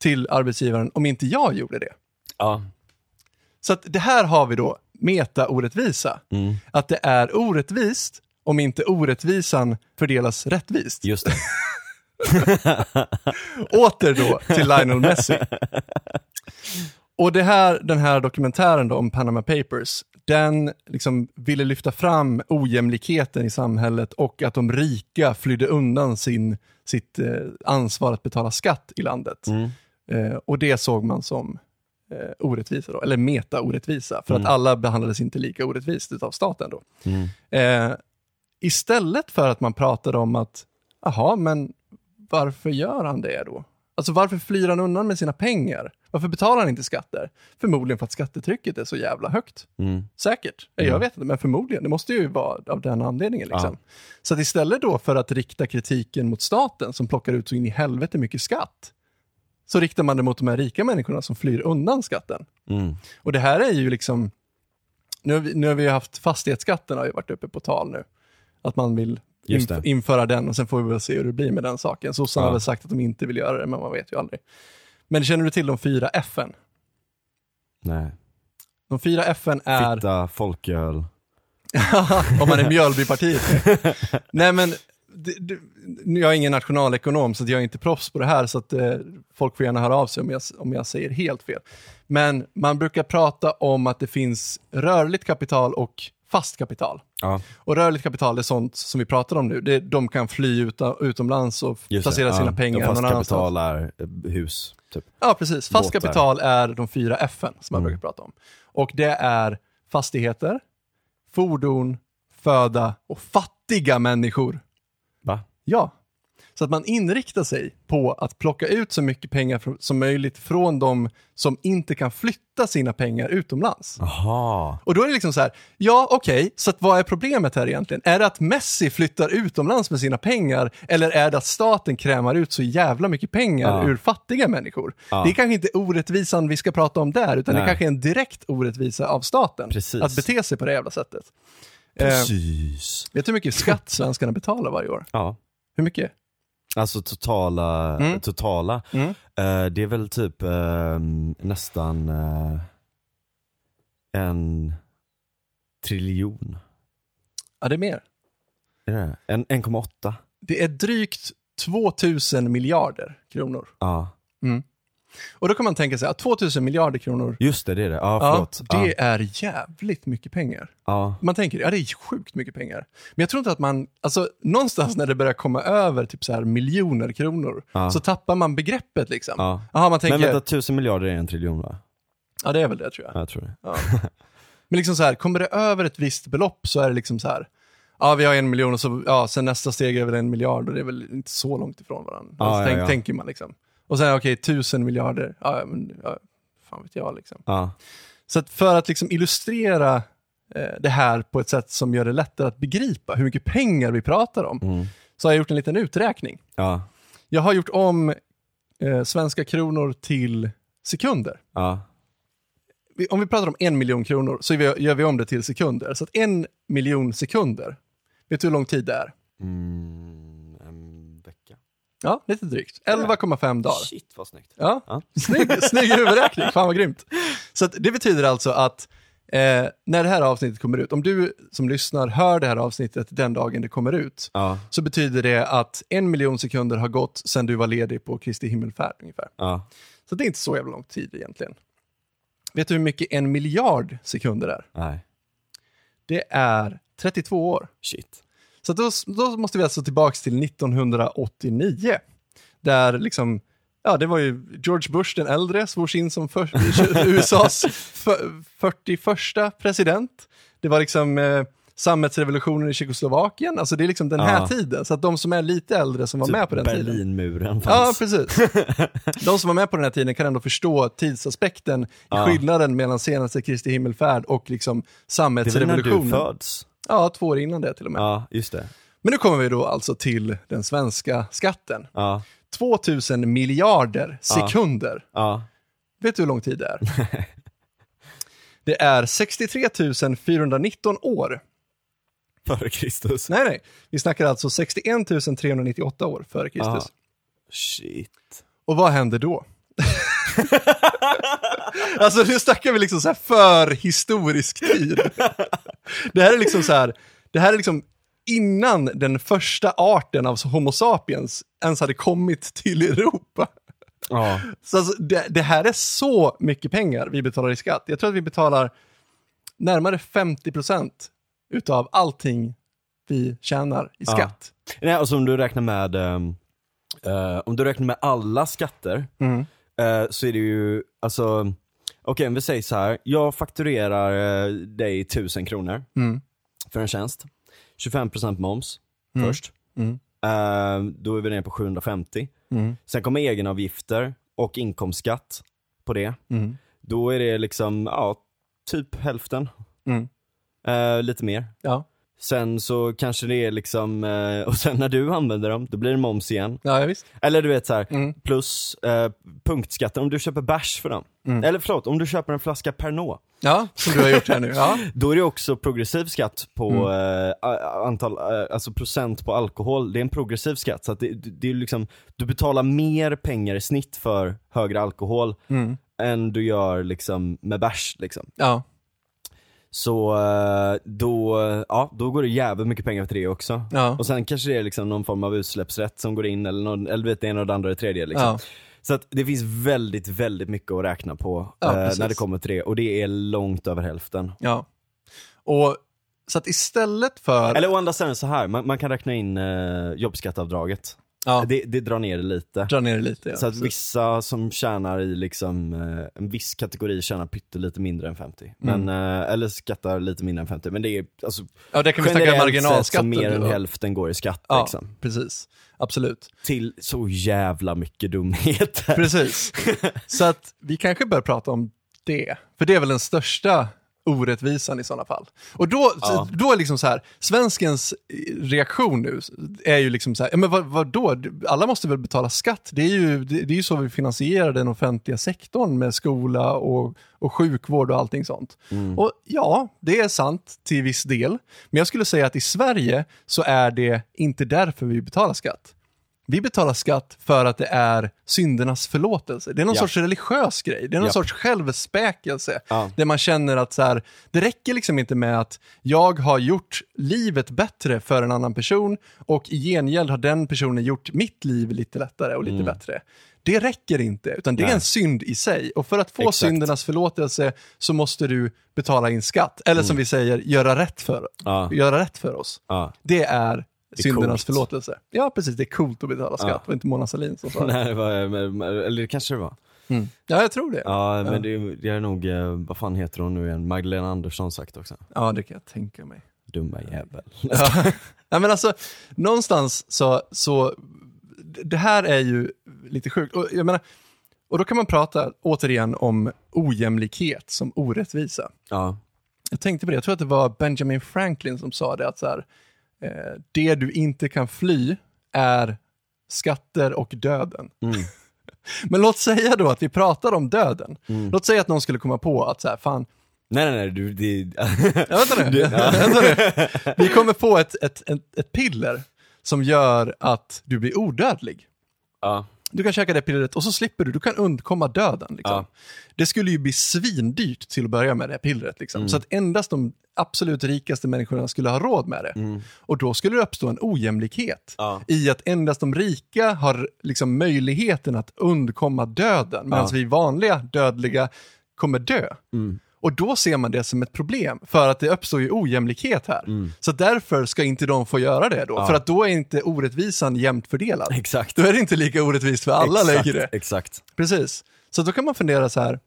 till arbetsgivaren om inte jag gjorde det. Ja. Så att det här har vi då meta-orättvisa. Mm. Att det är orättvist om inte orättvisan fördelas rättvist. Just det. Åter då till Lionel Messi. Och det här, den här dokumentären då om Panama Papers, den liksom ville lyfta fram ojämlikheten i samhället och att de rika flydde undan sin, sitt eh, ansvar att betala skatt i landet. Mm. Eh, och det såg man som eh, orättvisa, då, eller meta-orättvisa, för att alla behandlades inte lika orättvist av staten. Då. Mm. Eh, istället för att man pratade om att, jaha, men varför gör han det då? Alltså varför flyr han undan med sina pengar? Varför betalar han inte skatter? Förmodligen för att skattetrycket är så jävla högt. Mm. Säkert. Eh, Jag vet inte, men förmodligen. Det måste ju vara av den anledningen. Liksom. Ja. Så att istället då för att rikta kritiken mot staten som plockar ut så in i helvete mycket skatt, så riktar man det mot de här rika människorna som flyr undan skatten. Mm. Och det här är ju liksom, nu har vi, nu har vi haft fastighetsskatten har ju varit uppe på tal nu. Att man vill Just inf- införa den och sen får vi väl se hur det blir med den saken. Sossarna Ja. har väl sagt att de inte vill göra det, men man vet ju aldrig. Men känner du till de fyra F'n? Nej. De fyra F'n är... Fitta, folköl. om man är Mjölbypartiet. Nej men, det, det, jag är ingen nationalekonom så jag är inte proffs på det här så att eh, folk får gärna höra av sig om jag, om jag säger helt fel. Men man brukar prata om att det finns rörligt kapital och fast kapital. Ja. Och rörligt kapital är sånt som vi pratar om nu. Det, de kan fly uta, utomlands och Just placera det. sina ja. pengar Fast någon annanstans. kapital är eh, hus, typ. Ja, precis. Fast båtar. kapital är de fyra F'n som man Mm. brukar prata om. Och det är fastigheter, fordon, föda och fattiga människor. Va? Ja. Så att man inriktar sig på att plocka ut så mycket pengar som möjligt från de som inte kan flytta sina pengar utomlands. Jaha. Och då är det liksom så här, ja okej, så att vad är problemet här egentligen? Är det att Messi flyttar utomlands med sina pengar eller är det att staten krämar ut så jävla mycket pengar Ja. ur fattiga människor? Ja. Det är kanske inte orättvisan vi ska prata om där, utan det Nej. kanske är en direkt orättvisa av staten. Precis. Att bete sig på det jävla sättet. Eh, Precis. vet du hur mycket skatt svenskarna betalar varje år? Ja. Hur mycket? Alltså totala, Mm. totala. Mm. Eh, det är väl typ eh, nästan eh, en triljon. Ja, det är mer. Är det? En- 1,8. Det är drygt 2000 miljarder kronor. Ja. Och då kan man tänka sig att 2000 miljarder kronor, Just det, det är det. Ja, ja, det Ja. är jävligt mycket pengar. Ja. Man tänker, ja det är sjukt mycket pengar. Men jag tror inte att man, alltså någonstans när det börjar komma över typ så här miljoner kronor, så tappar man begreppet liksom. Ja. Jaha, man tänker, Men vänta, tusen miljarder är en triljon va? ja det är väl det tror jag. Ja, jag tror det. Men liksom så här, kommer det över ett visst belopp så är det liksom så här, ja vi har en miljon och så, ja sen nästa steg är väl en miljard och det är väl inte så långt ifrån varandra. Alltså, tänk. Tänker man liksom. Och sen okej, tusen miljarder, ja men, ja, fan vet jag liksom. Ja. Så att för att liksom illustrera eh, det här på ett sätt som gör det lättare att begripa hur mycket pengar vi pratar om, Mm. så har jag gjort en liten uträkning. Ja. Jag har gjort om eh, svenska kronor till sekunder. Ja. Om vi pratar om en miljon kronor så gör vi, gör vi om det till sekunder. Så att en miljon sekunder, vet du hur lång tid det är? Mm. Ja, lite drygt. 11,5 dagar. Shit vad snyggt. Ja, Ja. snygg, snygg huvudräkning. Fan vad grymt. Så det betyder alltså att Eh, när det här avsnittet kommer ut, om du som lyssnar hör det här avsnittet den dagen det kommer ut, Ja, så betyder det att en miljon sekunder har gått sedan du var ledig på Kristi himmelfärd ungefär. ja. Så det är inte så jävla lång tid egentligen. Vet du hur mycket en miljard sekunder är? Nej, Det är 32 år. shit. Så då, då måste vi alltså tillbaka till 1989. Där liksom, ja det var ju George Bush den äldre svors in som för, USAs för, 41 president. Det var liksom eh, sammetsrevolutionen i Tjeckoslovakien, alltså det är liksom den här Ja. tiden. Så att de som är lite äldre som var med på den tiden. Berlinmuren Ja, fanns. precis. De som var med på den här tiden kan ändå förstå tidsaspekten, Ja. skillnaden mellan senaste Kristi himmelfärd och liksom det är väl när du sammetsrevolutionen. föds? Ja, två år innan det till och med. Ja, just det. Men nu kommer vi då alltså till den svenska skatten. Ja, 2000 miljarder sekunder. ja. Vet du hur lång tid det är? Det är 63 419 år. Före Kristus. Nej, nej. Vi snackar alltså 61 398 år före Kristus. Shit. Och vad händer då? alltså nu snackar vi liksom så här för historisk tid. Det här är liksom så här, det här är liksom innan den första arten av Homo sapiens ens hade kommit till Europa. Ja, Så alltså, det, det här är så mycket pengar vi betalar i skatt. Jag tror att vi betalar närmare 50% utav allting vi tjänar i skatt. Nej, alltså om du räknar med, ehm, eh, om du räknar med alla skatter, Mm. Eh, så är det ju, alltså, okej om vi säger så här. jag fakturerar eh, dig 1000 kronor Mm. för en tjänst. 25% moms Mm. först. Mm. Eh, då är vi nere på 750. Mm. Sen kommer egenavgifter och inkomstskatt på det. Mm. Då är det liksom, ja, typ hälften. Mm. Eh, lite mer. Ja. Sen så kanske det är liksom, eh, och sen när du använder dem, då blir det moms igen. ja, visst. Eller du vet så här, Mm. plus eh, punktskatten om du köper bärs för dem. Mm. Eller förlåt, om du köper en flaska Pernod. Ja, som du har gjort här nu. Ja. Då är det också progressiv skatt på Mm. eh, antal, eh, alltså procent på alkohol. Det är en progressiv skatt. Så det det är liksom, du betalar mer pengar i snitt för högre alkohol Mm. än du gör liksom med bärs. Liksom. Ja. Så eh, då, ja, då går det jävligt mycket pengar för det också. Ja. Och sen kanske det är liksom någon form av utsläppsrätt som går in eller, någon, eller vet det ena och det andra och det tredje. Liksom. Ja. Så att det finns väldigt, väldigt mycket att räkna på Ja, eh, när det kommer till det och det är långt över hälften. ja. Och så att istället för... Eller å andra sidan så här, man, man kan räkna in eh, jobbskatteavdraget. Ja, Det, det drar ner det lite. dra ner det lite. Ja, så att vissa som tjänar i liksom, eh, en viss kategori tjänar pyttelite mindre än 50. Men, Mm. eh, eller skattar lite mindre än 50. Men det är alltså, ja, det kan vi snacka marginalskatten. mer än hälften går i skatt Ja, liksom. precis. Absolut. Till så jävla mycket dumheter. Precis. Så att vi kanske bör prata om det. För det är väl den största orättvisan i sådana fall. Och då, Ja. då är liksom så här, svenskens reaktion nu är ju liksom så här, men vad, vad då? Alla måste väl betala skatt? Det är, ju, det, det är ju så vi finansierar den offentliga sektorn med skola och, och sjukvård och allting sånt. Och ja, det är sant till viss del. Men jag skulle säga att i Sverige så är det inte därför vi betalar skatt. Vi betalar skatt för att det är syndernas förlåtelse. Det är någon Ja. sorts religiös grej. Det är någon Ja. sorts självspäkelse. Ja. Där man känner att så här, det räcker liksom inte med att jag har gjort livet bättre för en annan person och i gengäld har den personen gjort mitt liv lite lättare och lite bättre. Det räcker inte, utan det är Mm. Nej. en synd i sig. Och för att få Exakt. syndernas förlåtelse så måste du betala in skatt. Eller som vi säger, göra rätt för, Mm. Göra rätt för oss. Det är syndernas förlåtelse. Ja, precis. Det är coolt att betala skatt. Ja. Det var inte Mona Sahlin som sa det. Nej, det var, eller det kanske det var. Ja, jag tror det. Ja. Ja, men det, är- det är nog, eh, vad fan heter hon nu igen? Magdalena Andersson sagt också. det kan jag tänka mig. Dumma jävel. Ja. ja, men alltså, någonstans så, så, det här är ju lite sjukt. Och, jag menar, och då kan man prata återigen om ojämlikhet som orättvisa. Ja. Jag tänkte på det, jag tror att det var Benjamin Franklin som sa det, att så här, eh, det du inte kan fly är skatter och döden. Mm. Men låt säga då att vi pratar om döden. Mm. Låt säga att någon skulle komma på att så här, fan, Nej nej nej, du, det... Ja, vänta nu. vänta nu. Vi kommer få ett, ett, ett, ett piller som gör att du blir odödlig. ja. Du kan käka det pillret och så slipper du, du kan undkomma döden. Liksom. Ja. Det skulle ju bli svindyrt till att börja med det här pillret. Liksom. Mm. Så att endast de absolut rikaste människorna skulle ha råd med det. Och då skulle det uppstå en ojämlikhet Mm. Ja. i att endast de rika har liksom möjligheten att undkomma döden, medan Ja. vi vanliga dödliga kommer dö. Mm. Och då ser man det som ett problem, för att det uppstår ju ojämlikhet här. Så därför ska inte de få göra det då, Mm. Ja. för att då är inte orättvisan jämnt fördelad. Exakt. Då är det inte lika orättvist för alla exakt, längre. Exakt. Precis. Så då kan man fundera så här,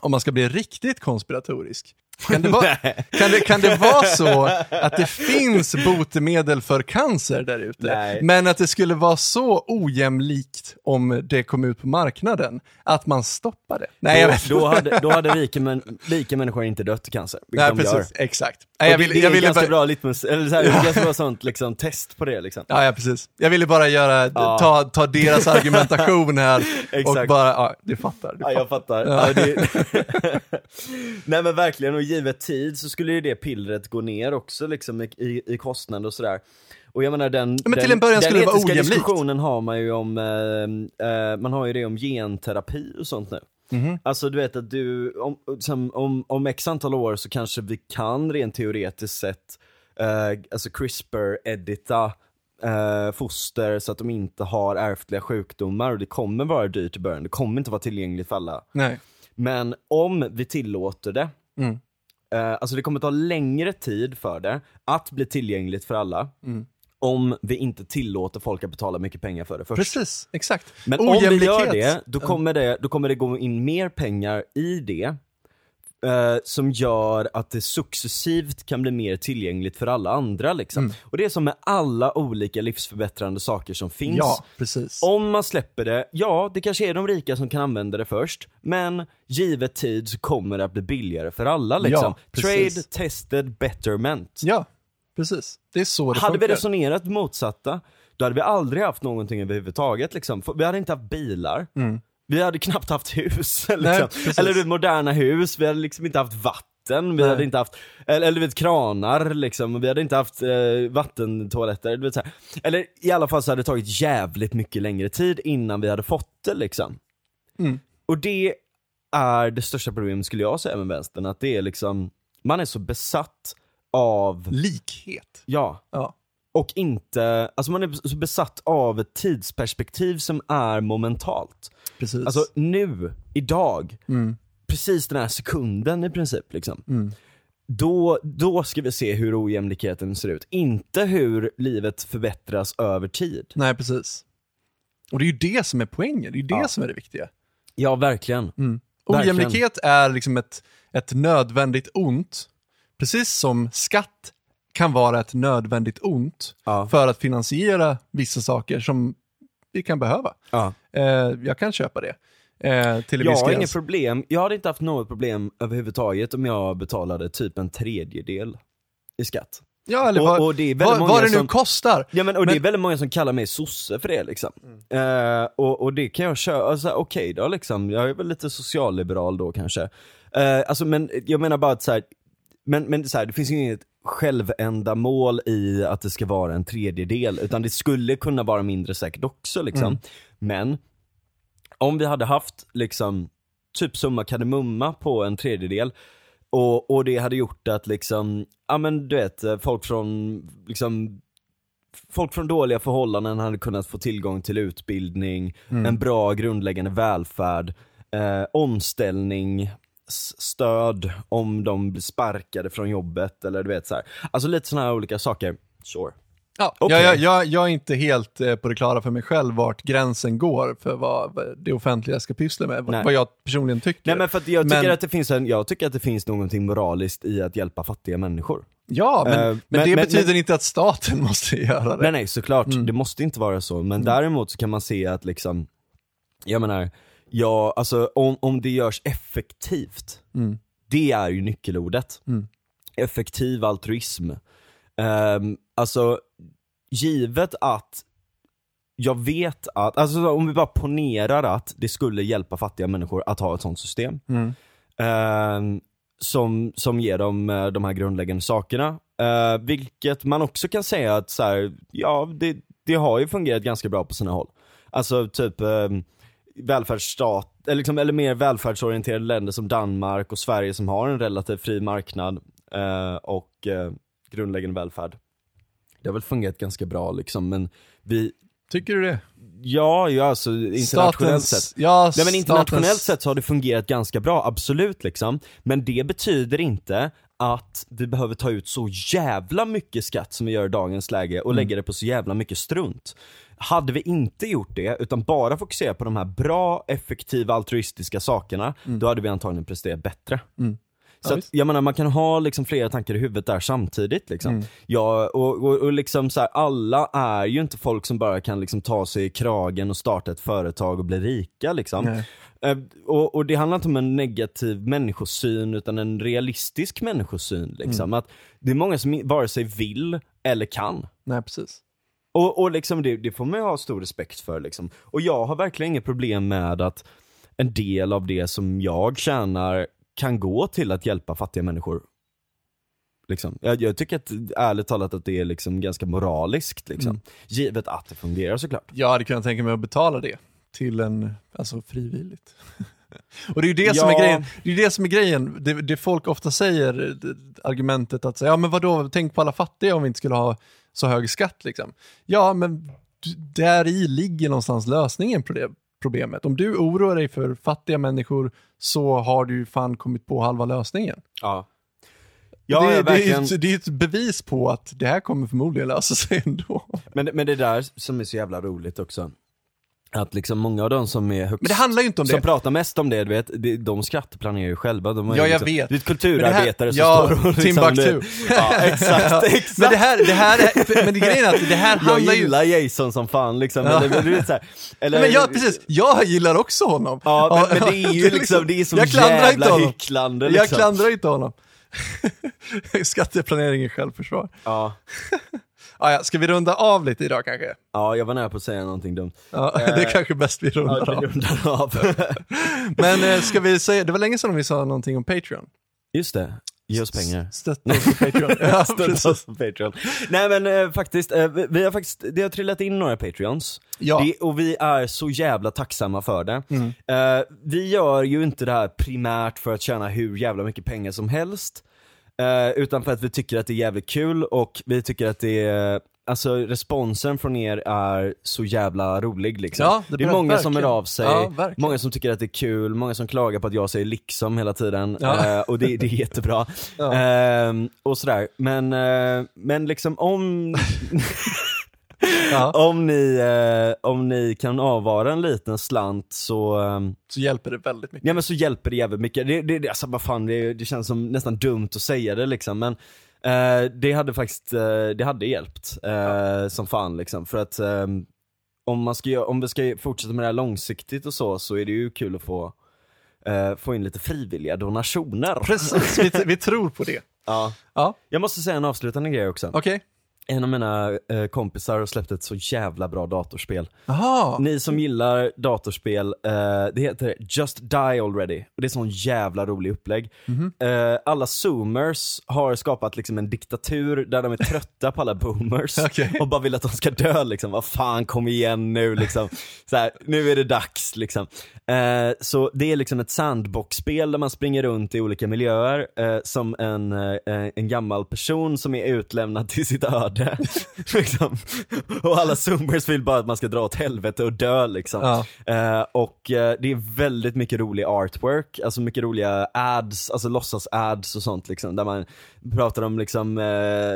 om man ska bli riktigt konspiratorisk. Kan det, vara, kan, det, kan det vara så att det finns botemedel för cancer där ute, men att det skulle vara så ojämlikt om det kom ut på marknaden, att man stoppar det? Nej, Då, då, hade, då hade rika, män, rika människor inte dött i cancer, Nej, de gör. precis. Exakt. Nej, jag vill, det är jag ville ganska bara, bra litmus, eller så här, är ganska bra sånt liksom, test på det liksom. Ja, ja, precis. Jag ville bara göra, Ja. ta, ta deras argumentation här och bara, ja, du fattar. Du Ja, jag fattar. fattar. Ja, det... Nej men verkligen, och givet tid så skulle ju det pillret gå ner också liksom i, i, i kostnad och sådär. Och jag menar den, men till den, en början den vara etiska ojämlikt. diskussionen har man ju om, eh, eh, man har ju det om genterapi och sånt nu. Mhm. Alltså du vet att du, om, som, om, om x antal år så kanske vi kan rent teoretiskt sett, eh, alltså CRISPR-edita eh, foster så att de inte har ärftliga sjukdomar och det kommer vara dyrt i början, det kommer inte vara tillgängligt för alla. Nej. Men om vi tillåter det, Mm. Eh, alltså det kommer ta längre tid för det att bli tillgängligt för alla, Mm. om vi inte tillåter folk att betala mycket pengar för det först. Precis, exakt. Men om vi gör det, då kommer det, då kommer det gå in mer pengar i det, eh, som gör att det successivt kan bli mer tillgängligt för alla andra liksom. Mm. Och det är som med alla olika livsförbättrande saker som finns. Ja, precis. Om man släpper det, ja det kanske är de rika som kan använda det först, men givet tid så kommer det att bli billigare för alla liksom. Ja. Trade, tested, betterment. Ja, precis. Det är så det hade vi funkar. resonerat motsatta, då hade vi aldrig haft någonting överhuvudtaget liksom. Vi hade inte haft bilar, vi hade knappt haft hus. Nej, Liksom. precis. eller du vet, moderna hus, vi hade liksom inte haft vatten, vi Nej. hade inte haft, eller, eller du vet kranar liksom, vi hade inte haft eh, vattentoaletter, du vet så här. Eller i alla fall så hade det tagit jävligt mycket längre tid innan vi hade fått det liksom. Mm. Och det är det största problemet skulle jag säga med vänstern, att det är liksom, man är så besatt av, Likhet. ja, Ja. och inte, alltså man är så besatt av ett tidsperspektiv som är momentalt. Precis. Alltså nu, idag, Mm. precis den här sekunden i princip liksom. Då, då ska vi se hur ojämlikheten ser ut, inte hur livet förbättras över tid. Nej, precis. Och det är ju det som är poängen, det är ju det Ja. som är det viktiga. Ja, verkligen. Mm. Verkligen. Ojämlikhet är liksom ett, ett nödvändigt ont, precis som skatt kan vara ett nödvändigt ont Ja. för att finansiera vissa saker som vi kan behöva. Ja. Eh, jag kan köpa det eh, till en Jag viss har inget problem, jag hade inte haft något problem överhuvudtaget om jag betalade typ en tredjedel i skatt. Ja, eller Och- vad, och det är väldigt vad, det nu som- kostar. Ja men och det Men- är väldigt många som kallar mig sosse för det liksom. Eh, och, och det kan jag köra, alltså, okej då liksom, jag är väl lite socialliberal då kanske. Eh, alltså men jag menar bara att så här, men, men så här, det finns ju inget självändamål i att det ska vara en tredjedel, utan det skulle kunna vara mindre säkert också liksom. Men, om vi hade haft liksom, typ summa kardemumma på en tredjedel, och, och det hade gjort att liksom, ja men du vet, folk från liksom Folk från dåliga förhållanden hade kunnat få tillgång till utbildning, en bra grundläggande välfärd, eh, omställning, s- stöd om de blir sparkade från jobbet eller du vet så här. Alltså lite sådana här olika saker. Sure. Ja, Okej. jag, jag, jag, är inte helt eh, på det klara för mig själv vart gränsen går för vad det offentliga ska pyssla med, Nej. vad jag personligen tycker. Nej men för jag tycker, Men- att det finns en, jag tycker att det finns någonting moraliskt i att hjälpa fattiga människor. Ja, men, Eh, men, men- det men- betyder inte att staten måste göra det. Nej nej såklart, Mm. det måste inte vara så. Men däremot så kan man se att liksom, jag menar, ja alltså om, om det görs effektivt, Mm. det är ju nyckelordet. Mm. Effektiv altruism. Ehm, alltså, givet att jag vet att, alltså om vi bara ponerar att det skulle hjälpa fattiga människor att ha ett sånt system. Mm. ehm, som, som ger dem eh, de här grundläggande sakerna. Eh, vilket man också kan säga att så här, ja det, det har ju fungerat ganska bra på sina håll. Alltså typ eh, välfärdsstat, eller, liksom, eller mer välfärdsorienterade länder som Danmark och Sverige som har en relativt fri marknad eh, och eh, grundläggande välfärd. Det har väl fungerat ganska bra liksom, men vi, Tycker du det? ja, ja alltså internationellt Statens- sett. Ja, Nej men internationellt statens- sett så har det fungerat ganska bra, absolut liksom. Men det betyder inte att vi behöver ta ut så jävla mycket skatt som vi gör i dagens läge och lägga det på så jävla mycket strunt. Hade vi inte gjort det, utan bara fokuserat på de här bra, effektiva, altruistiska sakerna, då hade vi antagligen presterat bättre. Så att, jag menar man kan ha liksom flera tankar i huvudet där samtidigt liksom. Ja, och, och, och liksom så här, alla är ju inte folk som bara kan liksom ta sig i kragen och starta ett företag och bli rika liksom. Nej. Eh, och, och det handlar inte om en negativ människosyn utan en realistisk människosyn liksom. Att det är många som vare sig vill eller kan. Nej, precis. Och, och liksom det, det får man ju ha stor respekt för liksom. Och jag har verkligen inget problem med att en del av det som jag tjänar kan gå till att hjälpa fattiga människor. Liksom. Jag, jag tycker att, ärligt talat att det är liksom ganska moraliskt liksom. Givet att det fungerar såklart. Jag hade kunnat tänka mig att betala det till en, alltså frivilligt. Och det är ju det som är Ja. grejen, det är det som är grejen, det, det folk ofta säger, det, argumentet att säga, ja men vadå, tänk på alla fattiga om vi inte skulle ha så hög skatt liksom. Ja, men där i ligger någonstans lösningen på det problemet. Om du oroar dig för fattiga människor så har du ju fan kommit på halva lösningen. Ja. Ja, det, ja, det, är verkligen. ett, det är ett bevis på att det här kommer förmodligen lösa sig ändå. Men, men det där som är så jävla roligt också. Att liksom många av de som är högst, Men det handlar ju inte om som det. pratar mest om det, du vet, de, de skatteplanerar ju själva. De har ju Ja, jag liksom, vet. Du vet kulturarbetare Men det här- som ja, står och liksom, Timbuktu. det- Ja, exakt, exakt. Men det här, det här är, men det grejen är att det här jag handlar ju... gillar Jason som fan liksom, Ja. eller, du vet, så här, eller, Men jag, precis, jag gillar också honom. Ja, men, men det är ju liksom, det är så jag klandrar inte jävla honom. hycklande Jag liksom. klandrar inte honom. Skatteplanering är självförsvar. Ja, Ah, ja, ska vi runda av lite idag kanske? ja, jag var nära på att säga någonting dumt. Ja, det är kanske bäst vi Ja, rundar vi av. rundar av. Men eh, ska vi säga, det var länge sedan vi sa någonting om Patreon. Just det, ge oss pengar. Stötta oss på Patreon. ja, Stötta oss på Patreon. Nej men eh, faktiskt, eh, vi, vi har faktiskt, det har trillat in några Patreons. Ja. Det, och vi är så jävla tacksamma för det. Mm. Eh, vi gör ju inte det här primärt för att tjäna hur jävla mycket pengar som helst. Eh, utan för att vi tycker att det är jävligt kul och vi tycker att det är Alltså responsen från er är så jävla rolig liksom. Ja, det det är många som hör verkligen. av sig, Ja, verkligen. många som tycker att det är kul, många som klagar på att jag säger liksom hela tiden. Ja. Eh, och det, det är jättebra. Ehm, och sådär. Men, eh, men liksom om, Ja, om, ni, eh, om ni kan avvara en liten slant så, ehm, så hjälper det väldigt mycket. ja men så hjälper det jävligt mycket. Det, det, det, alltså vad fan, det, det känns som nästan dumt att säga det liksom men eh, det hade faktiskt, eh, det hade hjälpt eh, som fan liksom. För att ehm, om, man ska, göra- om vi ska fortsätta med det här långsiktigt och så, så är det ju kul att få, eh, få in lite frivilliga donationer. Precis, vi, vi tror på det. Ja. Ja, Jag måste säga en avslutande grej också. okej. En av mina eh, kompisar har släppt ett så jävla bra datorspel. Jaha, Ni som gillar datorspel, eh, det heter Just Die Already. Och det är sån jävla rolig upplägg. Mhm. Eh, alla zoomers har skapat liksom en diktatur där de är trötta på alla boomers Okej. och bara vill att de ska dö liksom. Vad fan, kom igen nu liksom. Så här, nu är det dags liksom. Eh, så det är liksom ett sandbox-spel där man springer runt i olika miljöer eh, som en, eh, en gammal person som är utlämnad till sitt öde. liksom. Och alla zoomers vill bara att man ska dra åt helvete och dö liksom. Ja. Eh, och eh, det är väldigt mycket rolig artwork, alltså mycket roliga ads, alltså låtsas-ads och sånt liksom. Där man pratar om liksom, eh,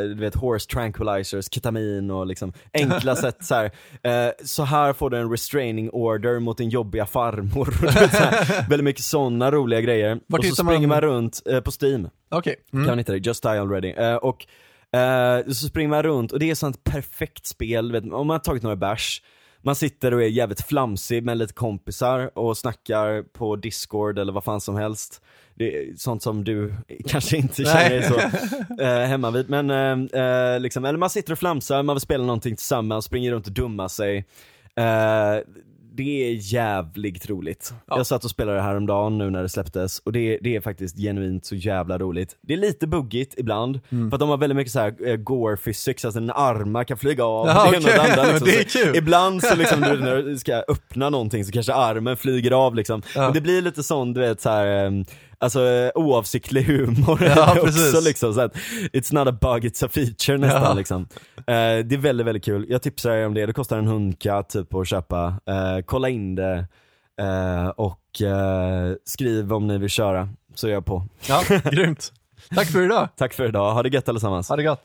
du vet horse tranquilizers, ketamin och liksom enkla sätt så här. Eh, så här får du en restraining order mot din jobbiga farmor. Väldigt mycket sådana roliga grejer. Vart och så hittar man- springer man runt eh, på Steam okej. kan Mm. man hitta det, Just Die Already. Eh, och eh, så springer man runt och det är sånt perfekt spel, vet, om man har tagit några bärs, man sitter och är jävligt flamsig med lite kompisar och snackar på discord eller vad fan som helst. Det är sånt som du kanske inte känner dig så eh, hemma vid. Men eh, eh, liksom, eller man sitter och flamsar, man vill spela någonting tillsammans, springer runt och dummar sig. Eh, det är jävligt roligt. Ja. Jag satt och spelade det här om dagen nu när det släpptes och det, det är faktiskt genuint så jävla roligt. Det är lite buggigt ibland, Mm. för att de har väldigt mycket så här eh, gore physics, alltså en armar kan flyga av, Ja, det okej. andra. Liksom. Det är Så kul. Ibland så liksom du, när du ska öppna någonting så kanske armen flyger av liksom. Ja. Men det blir lite sån, du vet så här. Alltså eh, oavsiktlig humor Ja, också liksom, så att it's not a bug, it's a feature nästan Ja. liksom. Eh, det är väldigt, väldigt kul. Jag tipsar er om det, det kostar en hundkatt typ att köpa. Eh, kolla in det eh, och eh, skriv om ni vill köra, så är jag på. Ja, grymt. Tack för idag. Tack för idag, ha det gött allesammans. Ha det gott.